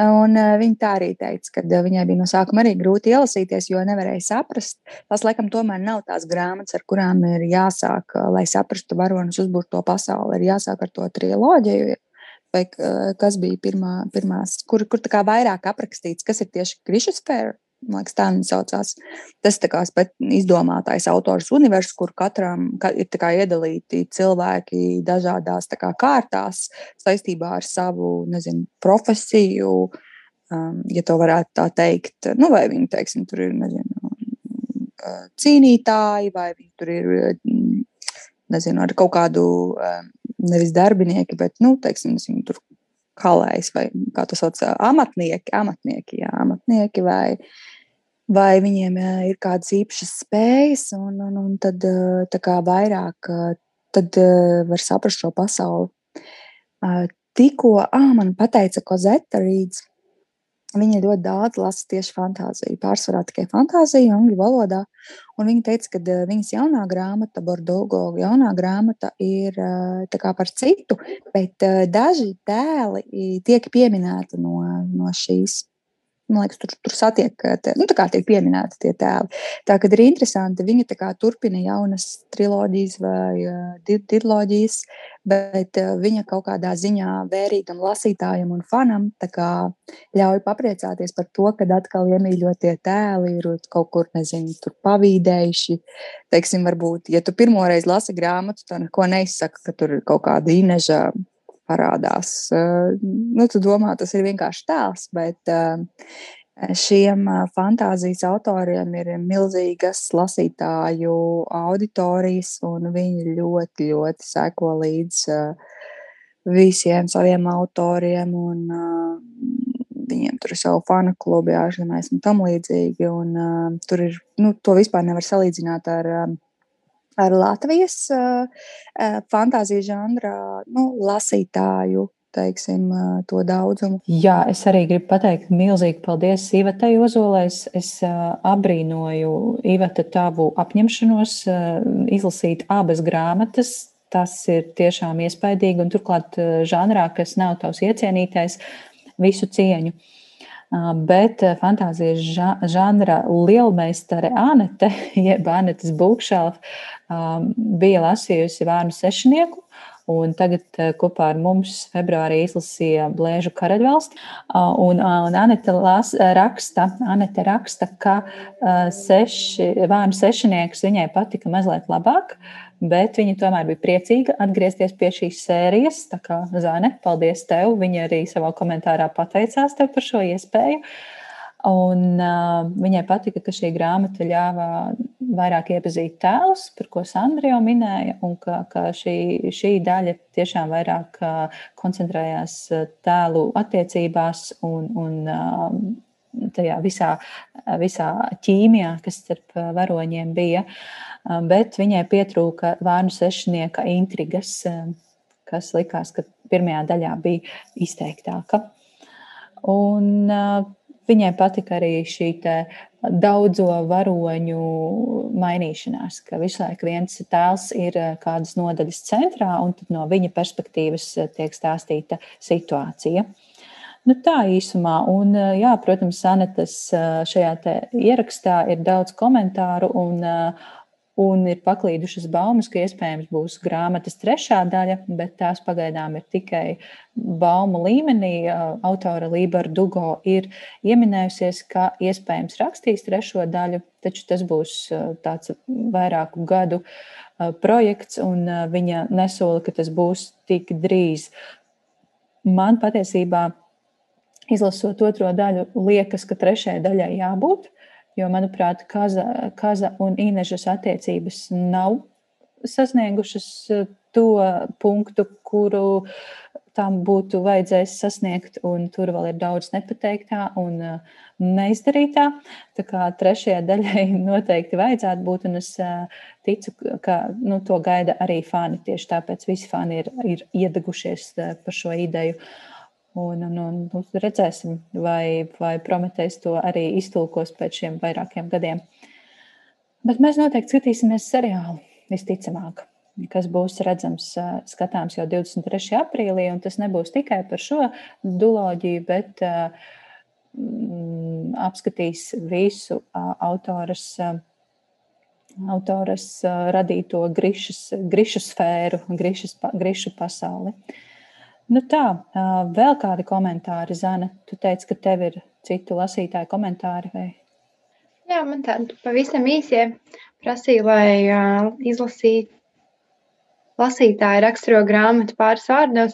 Un uh, viņa tā arī teica, ka uh, viņai bija no sākuma arī grūti ielasīties, jo nevarēja saprast. Tas, laikam, tomēr nav tās grāmatas, ar kurām ir jāsāk, uh, lai saprastu varonas uzbūvēt to pasauli. Ir jāsāk ar to triloģiju, vai kas bija pirmā, pirmās, kur, kur tā kā vairāk aprakstīts, kas ir tieši Krišasfēra Man liekas, tā viņa saucās. Tas ir izdomātais autors universums, kur katram ka, ir iedalīti cilvēki dažādās kā, kārtās saistībā ar savu nezinu, profesiju. Um, ja to varētu tā teikt, nu, vai viņi teiksim, tur ir nezinu, cīnītāji, vai viņi tur ir nezinu, ar kaut kādu nevis darbinieki, bet nu, teiksim, nezinu, tur kalējs vai kā tas sauc, amatnieki, amatnieki, jā, amatnieki vai uh, vai viņiem ir kādas īpašas spējas, un, un, un tad kā vairāk tad var saprast šo pasauli. Tikko ah, man pateica Kozeta Rīds, viņa ļoti daudz lasa tieši fantāziju, pārsvarā tikai fantāziju, angļu valodā. Un viņa teica, ka viņas jaunā grāmata, Bordogo jaunā grāmata, ir par citu, bet daži tēli tiek pieminēti no, no šīs Man liekas, tur, tur satiek, te, nu, tā kā tiek pieminēti tie tēli. Tā kā ir interesanti, viņa kā, turpina jaunas triloģijas vai uh, triloģijas, bet uh, viņa kaut kādā ziņā vērīgam lasītājam un fanam kā, ļauj papriecāties par to, ka atkal iemīļotie tēli ir kaut kur, nezinu, tur pavīdējuši. Teiksim, varbūt, ja tu pirmoreiz lasi grāmatu, tad neko neizsaka, ka tur ir kaut kāda ineža parādās. Nu, tu domā, tas ir vienkārši tēls, bet šiem fantāzijas autoriem ir milzīgas lasītāju auditorijas, un viņi ļoti, ļoti seko līdz visiem saviem autoriem. Un, Viņiem tur ir savu fanu klubi, ārzemēs un tam līdzīgi. Un, uh, tur ir, nu, to vispār nevar salīdzināt ar uh, ar Latvijas fantāzijas žanra nu, lasītāju teiksim, to daudzumu.
Jā, es arī gribu pateikt milzīgi paldies Ivatai Ozolēs. Es uh, abrīnoju Ivata tavu apņemšanos izlasīt abas grāmatas. Tas ir tiešām iespaidīgi, un turklāt žanrā, kas nav tavs iecienītais, visu cieņu. Uh, Bet fantāzijas žanra lielmeistare Anete, jeb Anetes Bukšāla, bija lasījusi Vārnu sešnieku. Un tagad kopā ar mums februārī izlasīja Blēžu karaļvalsti. Un, un Anete las, raksta, Anete raksta, ka seši, Vārnu sešnieks viņai patika mazliet labāk. Uh, bet viņa tomēr bija priecīga atgriezties pie šīs sērijas. Tā kā Zane, paldies tev! Viņa arī savā komentārā pateicās tev par šo iespēju. Un, uh, viņai patika, ka šī grāmata ļāva vairāk iepazīt tēlus, par ko Sandra jau minēja, un ka, ka šī, šī daļa tiešām vairāk uh, koncentrējās tēlu attiecībās un, un uh, tajā visā, visā ķīmijā, kas starp varoņiem bija. Uh, bet viņai pietrūka vārnu sešnieka intrigas, kas likās, ka pirmajā daļā bija izteiktāka. Un viņai patika arī šī daudzo varoņu mainīšanās, ka visu laiku viens tēls ir kādas nodaļas centrā, un no viņa perspektīvas tiek stāstīta situācija. Nu, tā īsumā, un, jā, protams, Anetes šajā ierakstā ir daudz komentāru, un, Un ir paklīdušas baumas, ka iespējams būs grāmatas trešā daļa, bet tās pagaidām ir tikai baumu līmenī. Autora Lībera Dugo ir ieminējusies, ka iespējams rakstīs trešo daļu, taču tas būs tāds vairāku gadu projekts, un viņa nesola, ka tas būs tik drīz. Man patiesībā, izlasot otro daļu, liekas, ka trešajai daļai jābūt. Jo, manuprāt, Kaza, Kaza un Inežas attiecības nav sasniegušas eh, to punktu, kuru tam būtu vajadzējis sasniegt, un tur vēl ir daudz nepateiktā un uh, neizdarītā. Tā kā trešajai daļai noteikti vajadzētu būt, un es uh, ticu, ka nu, to gaida arī fani. Tieši tāpēc visi fani ir, ir iedegušies uh, par šo ideju. Un, un, un, un redzēsim, vai, vai Prometējs to arī iztulkos pēc šiem vairākiem gadiem. Bet mēs noteikti skatīsimies seriālu, visticamāk kas būs redzams, skatāms jau 23. aprīlī. Tas nebūs tikai par šo duoloģiju, bet mm, apskatīs visu autoras, autoras radīto grišas, grišu sfēru, grišas, grišu pasauli. Nu tā, vēl kādi komentāri, Zana? Tu teici, ka tev ir citu lasītāju komentāri. Vai?
Jā, man tādi pavisam īsie prasīja, lai izlasītu lasītāja raksturo grāmatu pāris vārdos,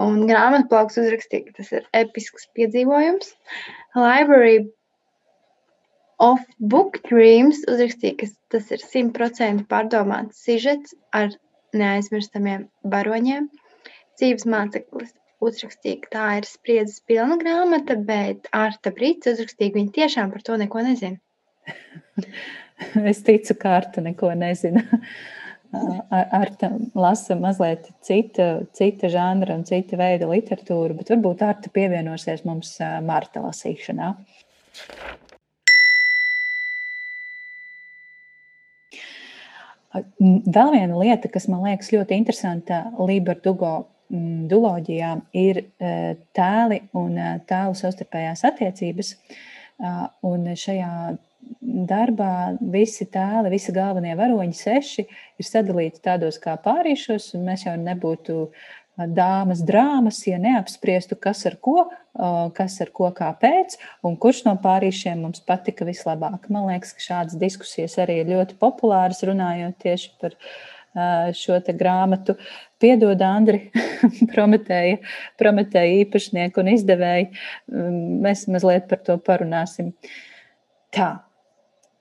un grāmatplauks uzrakstīja, ka tas ir episks piedzīvojums. Library of Book Dreams uzrakstīja, ka tas ir simtprocentīgi pārdomāts sižets ar neaizmirstamiem baroņiem. Dzīves māceklis uzrakstīja, ka tā ir spriedzes pilna grāmata, bet Arta Brīts uzrakstīja, ka viņa tiešām par to neko nezina.
es ticu, ka Arta neko nezina. Arta lasa mazliet cita, cita žanra un cita veida literatūru, bet varbūt Arta pievienosies mums Marta lasīšanā. Vēl viena lieta, kas man liekas ļoti interesanta Liberdugo duloģijā, ir tēli un tēlu savstarpējās attiecības. Un šajā darbā visi tēli, visi galvenie varoņi, seši, ir sadalīti tādos kā pārīšos, un mēs jau nebūtu dāmas drāmas, ja neapspriestu, kas ar ko, kas ar ko kāpēc, un kurš no pārīšiem mums patika vislabāk. Man liekas, ka šādas diskusijas arī ir ļoti populāras, runājot tieši par šo grāmatu. Piedod, Andri, prometēja, prometēja īpašnieku un izdevēju. Mēs mazliet par to parunāsim. Tā,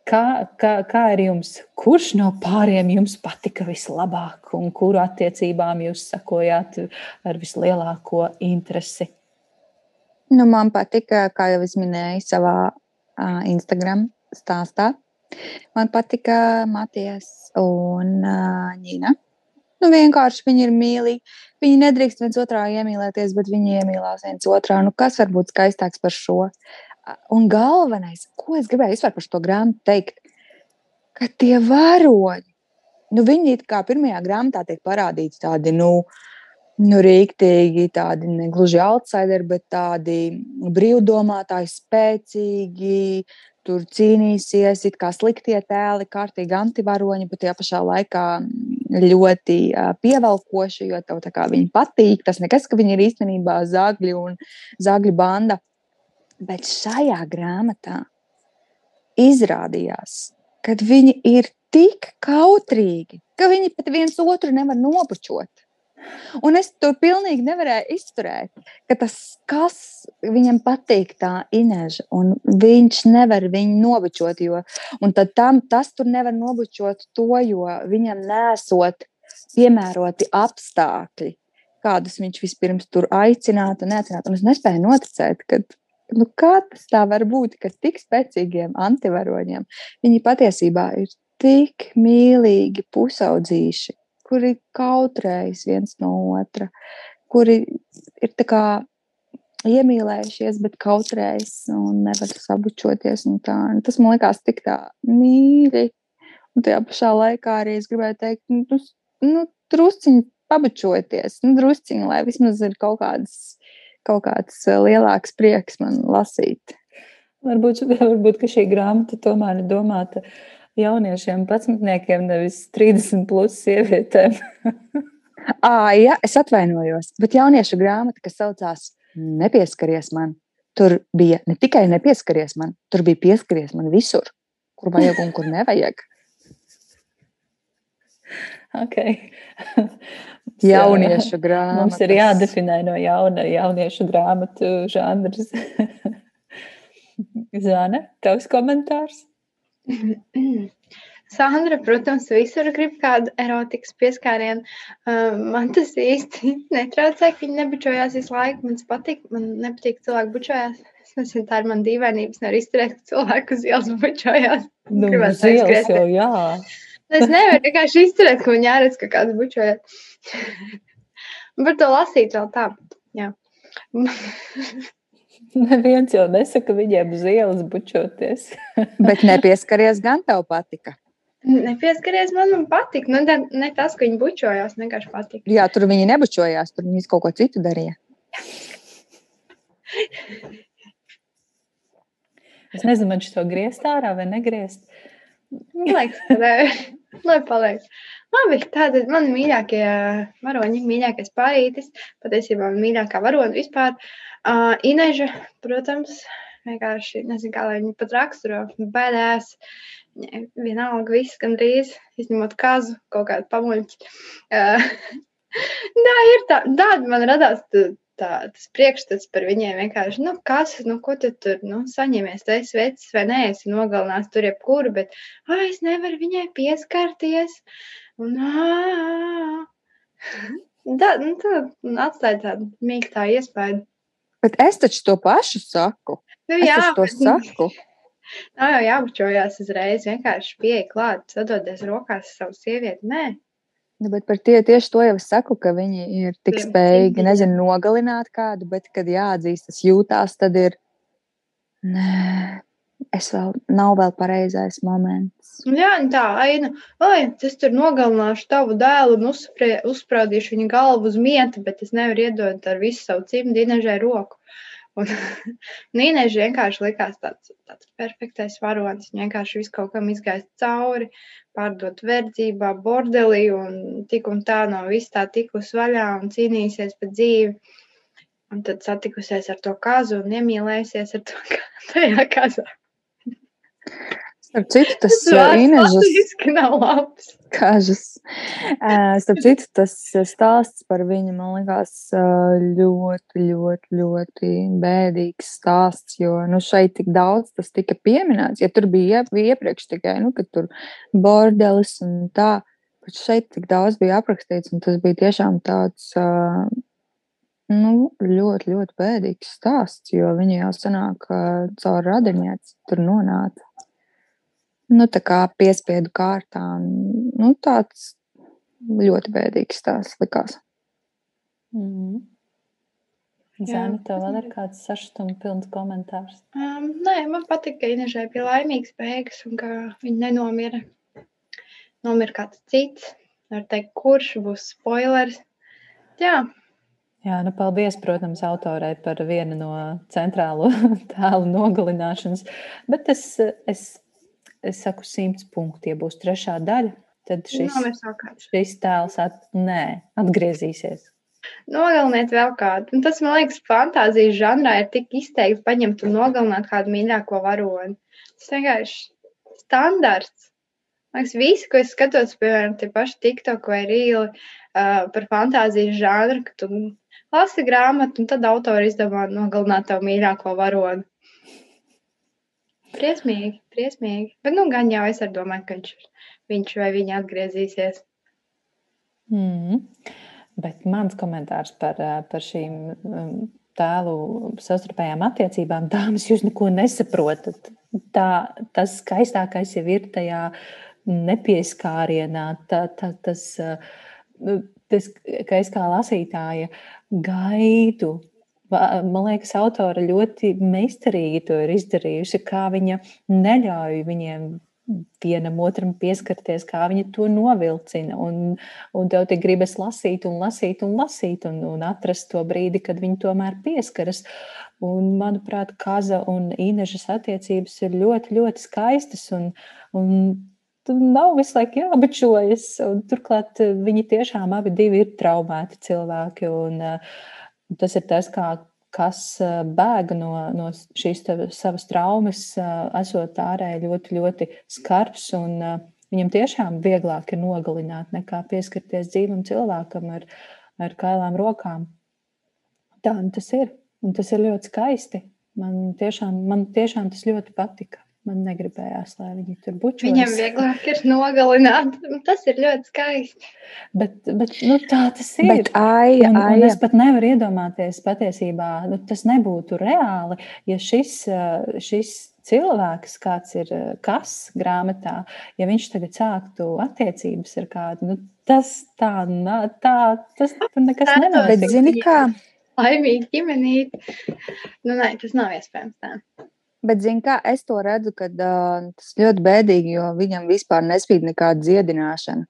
Kā, kā, kā ir jums? Kurš no pāriem jums patika vislabāk, un kuru attiecībām jūs sakojāt ar vislielāko interesi?
Nu, man patika, kā jau es minēju, savā uh, Instagram stāstā. Man patika Matijas un uh, Ņina. Nu, vienkārši viņi ir mīlīgi. Viņi nedrīkst viens otrā iemīlēties, bet viņi iemīlās viens otrā. Nu, kas var būt skaistāks par šo? Uh, Un galvenais, ko es gribēju vispār par šo grāmatu teikt, ka tie varoņi, nu, viņi kā pirmajā grāmatā tiek parādīti tādi, nu, nu rīktīgi, tādi negluži outsideri, bet tādi brīvdomātāji, spēcīgi, tur cīnīsies, it kā sliktie tēli, kārtīgi antivaroņi, bet tajā pašā laikā ļoti pievelkoši, jo tev tā kā viņi patīk. Tas nekas, ka viņi ir īstenībā zāgļi un zāgļu banda. Bet šajā grāmatā izrādījās, ka viņi ir tik kautrīgi, ka viņi pat viens otru nevar nopučot. Un es to pilnīgi nevarēju izturēt, ka tas, kas viņam patīk, tā ineža, un viņš nevar viņu nobučot, jo tam, tas tur nevar nobučot to, jo viņam nesot piemēroti apstākļi, kādus viņš vispirms tur aicinātu un neaicinātu. Un es nespēju noticēt, ka nu, kā tas tā var būt, ka tik spēcīgiem antivaroņiem viņi patiesībā ir tik mīlīgi pusaudzīši, kuri kautrējas viens no otra, kuri ir tā kā iemīlējušies, bet kautrējas un nevar sabučoties. Un tā. un tas man liekas tik tā mīļi. Un tajā pašā laikā arī es gribēju teikt, nu, nu drusciņi pabučoties, nu, drusciņi, lai vismaz ir kaut kādas kaut kāds eh, lielāks prieks man lasīt.
Varbūt, varbūt šī grāmata tomēr ir domāta jauniešiem, patsmetniekiem, nevis 30 plus sievietēm.
à, jā, es atvainojos, bet jauniešu grāmata, kas saucās Nepieskaries man, tur bija ne tikai nepieskaries man, tur bija pieskaries man visur, kur vajag un kur nevajag.
Okay.
Jauniešu grāmatu.
Mums ir jādefinē no jauna jauniešu grāmatu žanrs. Zana, tavs komentārs?
Sandra, protams, visur grib kādu erotikas pieskārienu. Man tas īsti netraucē, ka viņi nebučojās visu laiku. Man tas patīk. Man nepatīk, cilvēki bučojās. Es nezinu, tā ir mana dīvainības. Nevar izturēt, ka cilvēku uz ielas bučojās.
Nu, uz ielas jau, jā.
Es nevaru vienkārši izturēt, ka viņi ārēc, ka kāds bučojās. Par to lasīt vēl tā. Jā.
Neviens jau nesaka viņiem uz ielas bučoties.
Bet nepieskaries gan tev patika.
Nepieskaries man, man patīk. Nu, ne, ne tas, ka viņi bučojās, vienkārši patīk.
Jā, tur viņi nebučojās, tur viņi kaut ko citu darīja.
Es nezinu, man šo griezt ārā vai negriezt.
Liekas, ka nē. Lai paliek. Labi, tātad man mīļākie varoņi, mīļākais pārītis, patiesībā mīļākā varona vispār. Uh, Ineža, protams, vienkārši nezinu, kā lai viņu pat raksturo. Bēdās, vienalga viss gandrīz, izņemot kazu, kaut kādu pamuļķi. Uh, tā ir tā, tāda man radās tā, tā, tas priekšstats par viņiem vienkārši, nu, kas, nu, ko tu tur, nu, saņemies, tu esi vecs vai nē, esi nogalinās tur jebkuru, bet, ai, es nevaru viņai pieskarties. Un, ā, tā, nu, tā atstāja tādu mīkstā iespēju.
Bet es taču to pašu saku.
Nu,
Es
jā,
taču to saku.
Nav jau jābučojās uzreiz, vienkārši pieeja klāt, sadodies rokās savu sievieti. Nē,
Nu, bet par tie, tieši to jau es saku, ka viņi ir tik spējīgi, nezinu, nogalināt kādu, bet, kad jāatzīst, tas jūtās, tad ir. Nē, es vēl nav vēl pareizais moments.
Jā, un tā aina, oi, es tur nogalināšu tavu dēlu un uzsprie- uzsprādīšu viņa galvu uz mieta, bet es nevaru iedot ar visu savu cimdu Inežai roku. Un Nīneži vienkārši likās tāds, tāds perfektais varonis. Viņa vienkārši visu kaut kam izgāja cauri, pārdot verdzībā, bordelī un tik un tā no viss tā tikus vaļā un cīnīsies par dzīvi. Un tad satikusies ar to kazu un iemīlējusies ar to tajā kazā.
Starp citu, tas
vārds
Inežas
nav labs.
kažas. Eh, Starp citu, tas eh, stāsts par viņu man liekas eh, ļoti, ļoti, ļoti bēdīgs stāsts, jo nu, šeit tik daudz tas tika pieminēts. Ja tur bija iep- iepriekš tikai, nu, ka tur bordelis un tā, bet šeit tik daudz bija aprakstīts, un tas bija tiešām tāds eh, nu, ļoti, ļoti bēdīgs stāsts, jo viņi jau sanāk eh, caur radinieci tur nonāca. Nu, tā kā piespiedu kārtā. Nu, tāds ļoti bēdīgs tās likās.
Mm.
Jā.
Zēna, tev vēl ir kāds sašutuma pilns komentārs.
Um, nē, man patīk, ka Inežai bija laimīgs beigas un ka viņa nenomira. Nomira kāds cits. Var teikt, kurš būs spoilers. Jā,
Jā, nu paldies, protams, autorai par vienu no centrālo tēlu nogalināšanas. Bet es, es, es saku, simts punkti. Ja būs trešā daļa, tad šis,
nomira savukārt.
šis tēls at, nē, atgriezīsies.
Nogaliniet vēl kādu. Un tas, man liekas, fantāzijas žanrā ir tik izteikti paņemt un nogalināt kādu mīļāko varoni. Tas vienkārši standarts. Man liekas, visi, ko es skatos, piemēram, tie paši TikTok vai Rīli uh, par fantāzijas žanru, ka tu lasi grāmatu un tad autori izdomā nogalināt tavu mīļāko varoni. Briesmīgi, briesmīgi. Bet, nu, gan jau es domāju, ka viņš, viņš vai viņa atgriezīsies.
Mm. Bet mans komentārs par, eh, par šīm um, tēlu savstarpējām attiecībām, dāmas, jūs neko nesaprotat. Tā, tas skaistākais jau ir tajā nepieskārienā, tā, tā, tas, eh, tas, ka es kā lasītāja gaidu. Man liekas, autora ļoti meistarīgi to ir izdarījusi, kā viņa neļauj viņiem vienam otram pieskarties, kā viņa to novilcina. Un, un tev te gribas lasīt, un lasīt, un lasīt, un, un atrast to brīdi, kad viņi tomēr pieskaras. Un, manuprāt, Kaza un Inežas attiecības ir ļoti, ļoti skaistas. Un, un nav visu laiku jābačojas. Turklāt eh, viņi tiešām abi ir traumēti cilvēki. Un, eh, tas ir tas, kā kas eh, bēga no, no šīs savas traumas, eh, esot ārēji ļoti, ļoti skarbs. Un, eh, viņam tiešām vieglāk ir nogalināt nekā pieskarties dzīvam cilvēkam ar, ar kailām rokām. Tā tas ir. Un tas ir ļoti skaisti. Man tiešām, man tiešām tas ļoti patika. Man negribējās, lai viņi tur bučojas.
Viņam vieglāk ir nogalināt. Tas ir ļoti skaisti.
Bet, bet nu, tā tas ir.
Bet, ai,
un,
ai,
un es pat nevaru iedomāties, patiesībā nu, tas nebūtu reāli, ja šis, eh, šis cilvēks, kāds ir eh, kas grāmatā, ja viņš tagad sāktu attiecības ar kādu, nu, tas tā, tā tas tur nekas nenotiek.
bet zini kā?
Laimīgi ģimenīt. Nu, nē, tas nav iespējams tā.
Bet, zini, kā es to redzu, kad uh, tas ļoti bēdīgi, jo viņam vispār nespīd nekāda dziedināšana.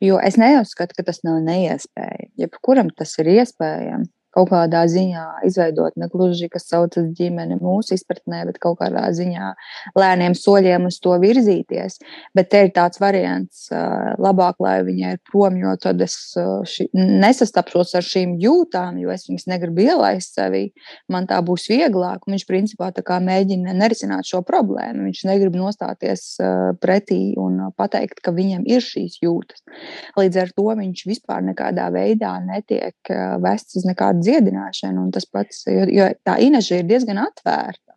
Jo es neuzskatu, ka tas nav neiespējami. Jebkuram tas ir iespējams kaut kādā ziņā izveidot ne gluži, kas saucas ģimene mūsu izpratnē, bet kaut kādā ziņā lēniem soļiem uz to virzīties. Bet te ir tāds variants, labāk, lai viņa ir prom, jo tad es ši, nesastapšos ar šīm jūtām, jo es viņas negribu ielaist sevī. Man tā būs vieglāk. Viņš principā mēģina nerisināt šo problēmu. Viņš negrib nostāties pretī un pateikt, ka viņam ir šīs jūtas. Līdz ar to viņš vispār nekādā veidā netiek vests uz nekādu dziedināšanu. Un tas pats, jo, jo tā inaža ir diezgan atvērta.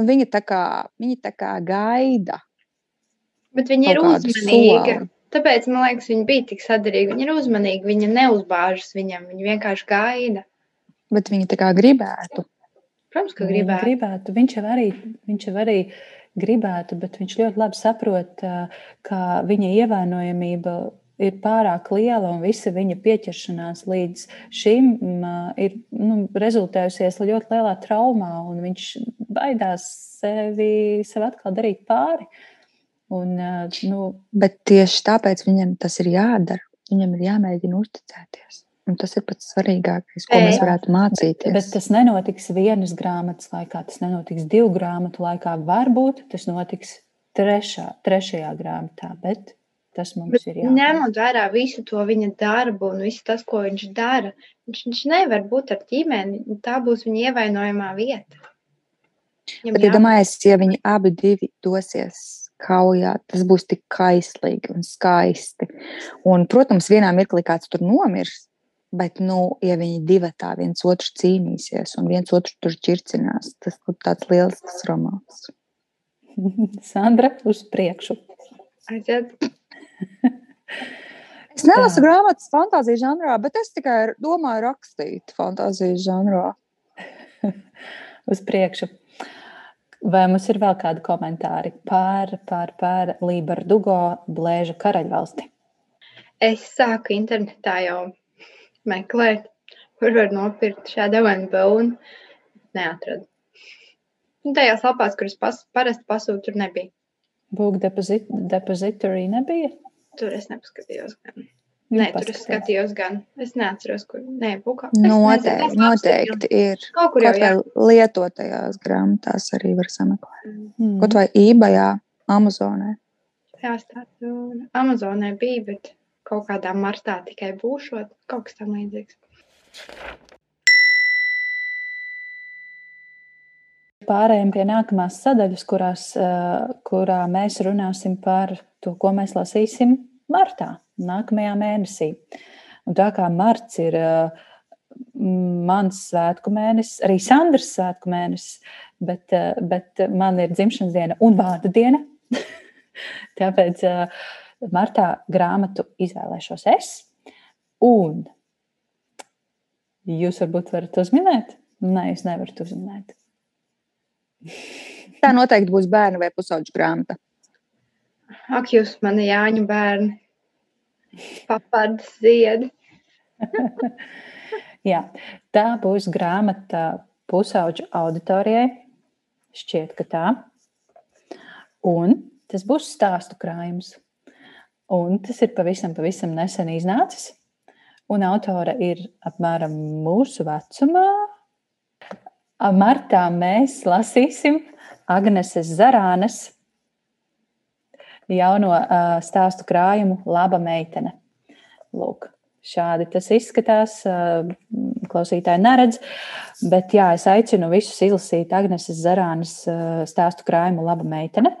Nu, viņa, tā kā, viņa tā kā gaida.
Bet viņa ir uzmanīga. Soli. Tāpēc man liekas, viņa bija tik sadarīga. Viņa ir uzmanīga, viņa neuzbāžas viņam, viņa vienkārši gaida.
Bet viņa tā kā gribētu.
Protams, ka gribētu.
gribētu. Viņš jau arī, viņš jau arī gribētu, bet viņš ļoti labi saprot, ka viņa ievainojamība ir pārāk liela un visa viņa pieķeršanās līdz šim ir nu, rezultējusies ļoti lielā traumā, un viņš baidās sevi, sev atkal darīt pāri. Un, nu,
Bet tieši tāpēc viņam tas ir jādara. Viņam ir jāmēģina uzticēties. Un tas ir pats svarīgākais, ko mēs varētu mācīties.
Bet tas nenotiks vienas grāmatas laikā, tas nenotiks divu grāmatu laikā. Varbūt tas notiks trešā, trešajā grāmatā, bet Tas mums Bet ir
jāatcerās. Ņemot vērā visu to viņa darbu un visu tas, ko viņš dara, viņš, viņš nevar būt ar ģimeni. Tā būs viņa ievainojamā vieta.
Viņam Bet, ja domājies, ja viņi abi divi dosies kaujā, tas būs tik kaislīgi un skaisti. Un, protams, vienā mirklī kāds tur nomirs, bet, nu, ja viņi divi tā viens otru cīnīsies un viens otru tur ķircinās, tas būtu tāds liels romāns.
Sandra, uz priekšu.
Aiziet.
Es nelasu grāmatas fantāzijas žanrā, bet es tikai domāju rakstīt fantāzijas žanrā.
Uz priekšu. Vai mums ir vēl kādi komentāri par, par, par Lībardugo blēža karaļvalsti?
Es sāku internetā jau meklēt, kur var nopirkt šādu bone. Neatradu. Tajās lapās, kuras pas, parasti pasūtu, tur nebija.
Book deposit, depository nebija?
Tur es nepaskatījos. Gan. Nē, tur es skatījos, gan es neatceros, kur. Nē, bukā.
Noteikti, nezinu, noteikti ir.
Kaut kur jau jā.
lietotajās grāmatās arī var sameklēt. Mm. Kaut vai eBayā, Amazonē.
Jā, stāstu. Amazonē bija, bet kaut kādā martā tikai būšot, kaut kas tam līdzīgs.
Pārējiem pie nākamās sadaļas, kurās, kurā mēs runāsim par to, ko mēs lasīsim martā, nākamajā mēnesī. Un tā kā marts ir uh, mans svētku mēnesis, arī Sandras svētku mēnesis, bet, uh, bet man ir dzimšanas diena un vārda diena. Tāpēc martā grāmatu izvēlēšos es. Un jūs varbūt varat uzminēt? Nē, jūs nevarat uzminēt.
Tā noteikti būs bērnu vai pusauģu grāmata.
Ak, jūs mani Jāņu bērni, papardas ziedi.
Jā, tā būs grāmata pusauģu auditorijai. Šķiet, ka tā. Un tas būs stāstu krājums. Un tas ir pavisam, pavisam nesen iznācis. Un autora ir apmēram mūsu vecumā. Martā mēs lasīsim Agneses Zarānas jauno uh, stāstu krājumu Laba meitene. Lūk, šādi tas izskatās. Uh, klausītāji neredz, bet jā, es aicinu visus izlasīt Agneses Zarānas uh, stāstu krājumu Laba meitene.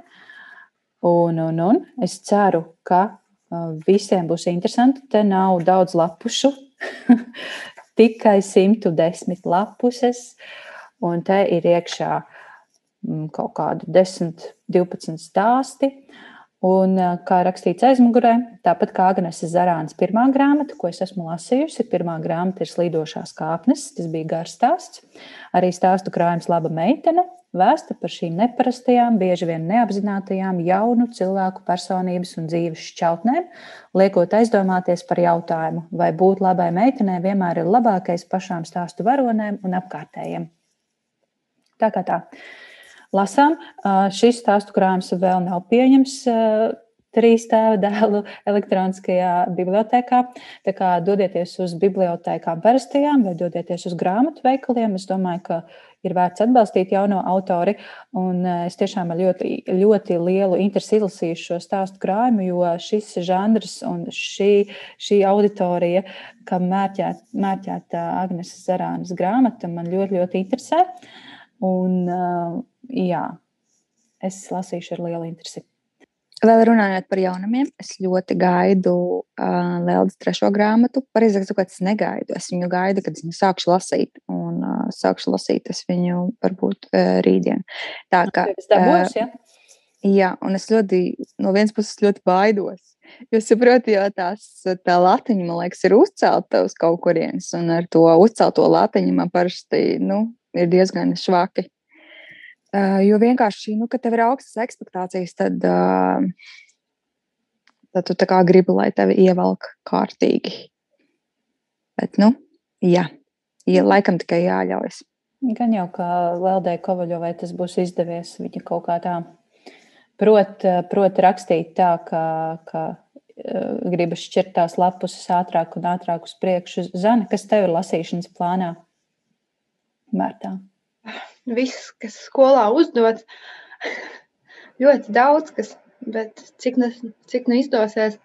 Un, un, un es ceru, ka uh, visiem būs interesanti. Te nav daudz lapušu, tikai 110 lapuses, un te ir iekšā mm, kaut kādi 10, 12 stāsti. Un, kā rakstīts aizmugurē, tāpat kā Agnēs Zarānas pirmā grāmata, ko es esmu lasījusi, pirmā grāmata ir Slīdošās kāpnes. Tas bija garš stāsts. Arī stāstu krājums Laba meitene, Vēsta par šīm neparastajām, bieži vien neapzinātajām jaunu cilvēku personības un dzīves šķautnēm, liekot aizdomāties par jautājumu, vai būt labai meitenei vienmēr ir labākais pašām stāstu varonēm un apkārtējiem. Tā kā tā. Lasām, šis stāstu krājums vēl nav pieņems trīs tēva dēlu elektroniskajā bibliotekā. Tā kā dodieties uz bibliotekām parastajām vai dodieties uz grāmatu veikaliem. Es domāju, ka ir vērts atbalstīt jauno autori. Un es tiešām ar ļoti, ļoti lielu interesi izlasīju šo stāstu krājumu, jo šis žanrs un šī, šī auditorija, kam mērķēta mērķēt Agnes Zarānas grāmata, man ļoti, ļoti interesē. Un, jā, es lasīšu ar lielu interesi.
Vēl runājot par jaunumiem, es ļoti gaidu uh, Lēlas trešo grāmatu. Pareizāk sakot, es negaidu. Es viņu gaidu, kad es viņu sākšu lasīt. Un uh, sākšu lasīt es viņu varbūt uh, rītdien.
Tā kā tas dabūs, ja?
Jā, un es ļoti, no vienas puses ļoti baidos. Jo saprotu, jo tās, tā latiņa, man liekas, ir uzcelta uz kaut kurienes, un ar to uzcelto latiņu man parasti nu, ir diezgan švaki. Uh, jo vienkārši, nu, kad tev ir augstas expectācijas, tad, uh, tad tu kā gribi, lai tevi ievelk kārtīgi. Bet, nu, jā, ja, laikam tikai jāļaujas.
Gan jau kā Leldei Kovaļovai tas būs izdevies. Viņa kaut kā tā prot, prot rakstīt tā, ka, ka uh, gribas šķirt tās lapus ātrāk un ātrāk uz priekšu. Zana, kas tev ir lasīšanas plānā? Mērtā
viss, kas skolā uzdots, ļoti daudz kas, bet cik, ne, cik nu izdosies.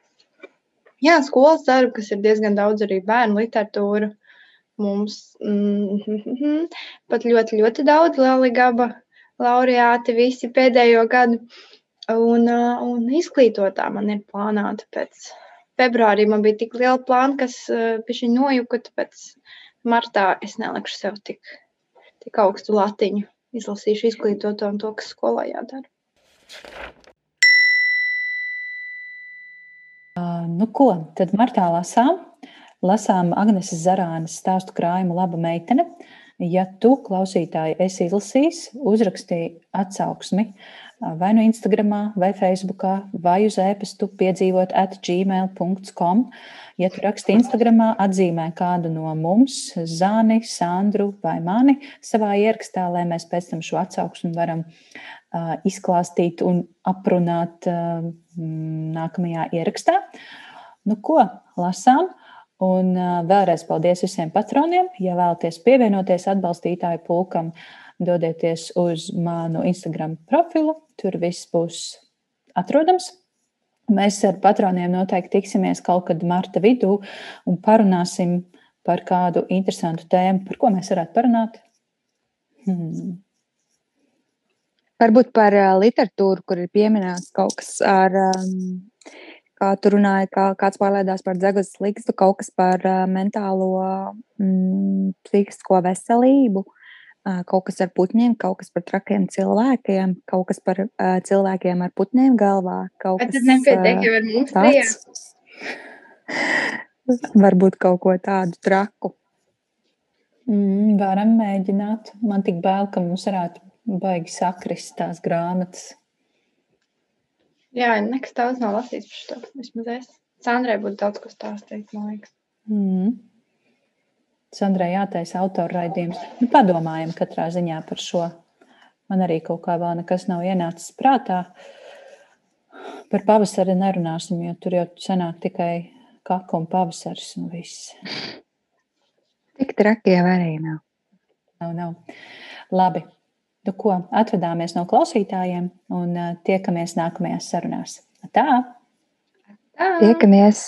Jā, skolas darbu, kas ir diezgan daudz arī bērnu literatūra. Mums mm, mm, pat ļoti, ļoti daudz gaba laureāti visi pēdējo gadu. Un, un izglītotā man ir plānota pēc februārī. Man bija tik liela plāna, kas bija nojuka, tāpēc martā es nelikšu sev tik tik augstu latiņu. Izlasīšu izglītoto un to, kas skolā jādara.
Nu, ko tad martā lasām? Lasām Agnēs Zarānas stāstu krājumu Laba meitene. Ja tu, klausītāji, esi izlasījis, uzrakstīji atsauksmi vai nu Instagram, vai Facebook, vai uz e-pastu piedzīvot at gmail.com. Ja tu raksti Instagram, atzīmē kādu no mums, Zani, Sandru vai mani savā ierakstā, lai mēs pēc tam šo atsauksmi varam uh, izklāstīt un aprunāt uh, nākamajā ierakstā. Nu, ko lasām? Un uh, vēlreiz paldies visiem patroniem. Ja vēlaties pievienoties atbalstītāju pulkam, dodieties uz manu Instagram profilu Tur viss būs atrodams. Mēs ar patroniem noteikti tiksimies kaut kad marta vidū un parunāsim par kādu interesantu tēmu. Par ko mēs varētu parunāt? Hmm.
Varbūt par uh, literatūru, kur ir pieminēts kaut kas ar, kā tu runāji, kā kāds pārlaidās par dzegas likstu, kaut kas par uh, mentālo, mm, psihisko veselību kaut kas ar putniem, kaut kas par trakiem cilvēkiem, kaut kas par uh, cilvēkiem ar putniem galvā.
Bet tas nepietiek jau ar mums tāds.
Varbūt kaut ko tādu traku.
Mm, varam mēģināt. Man tik bail, ka mums varētu baigi sakrist tās grāmatas.
Jā, nekas daudz nav lasīts par šo. Vismaz es. Sandrai būtu daudz ko stāstīt, man liekas.
Mm. Sandrai jātaisa autora raidījums. Nu, padomājam katrā ziņā par šo. Man arī kaut kā vēl nekas nav ienācis prātā. Par pavasari nerunāsim, jo tur jau senāk tikai kaka un pavasaris un viss.
Tik traki jau arī nav.
Nav, nav. Labi. Nu, ko, atvedāmies no klausītājiem un uh, tiekamies nākamajās sarunās. Tā!
Tā. Tiekamies!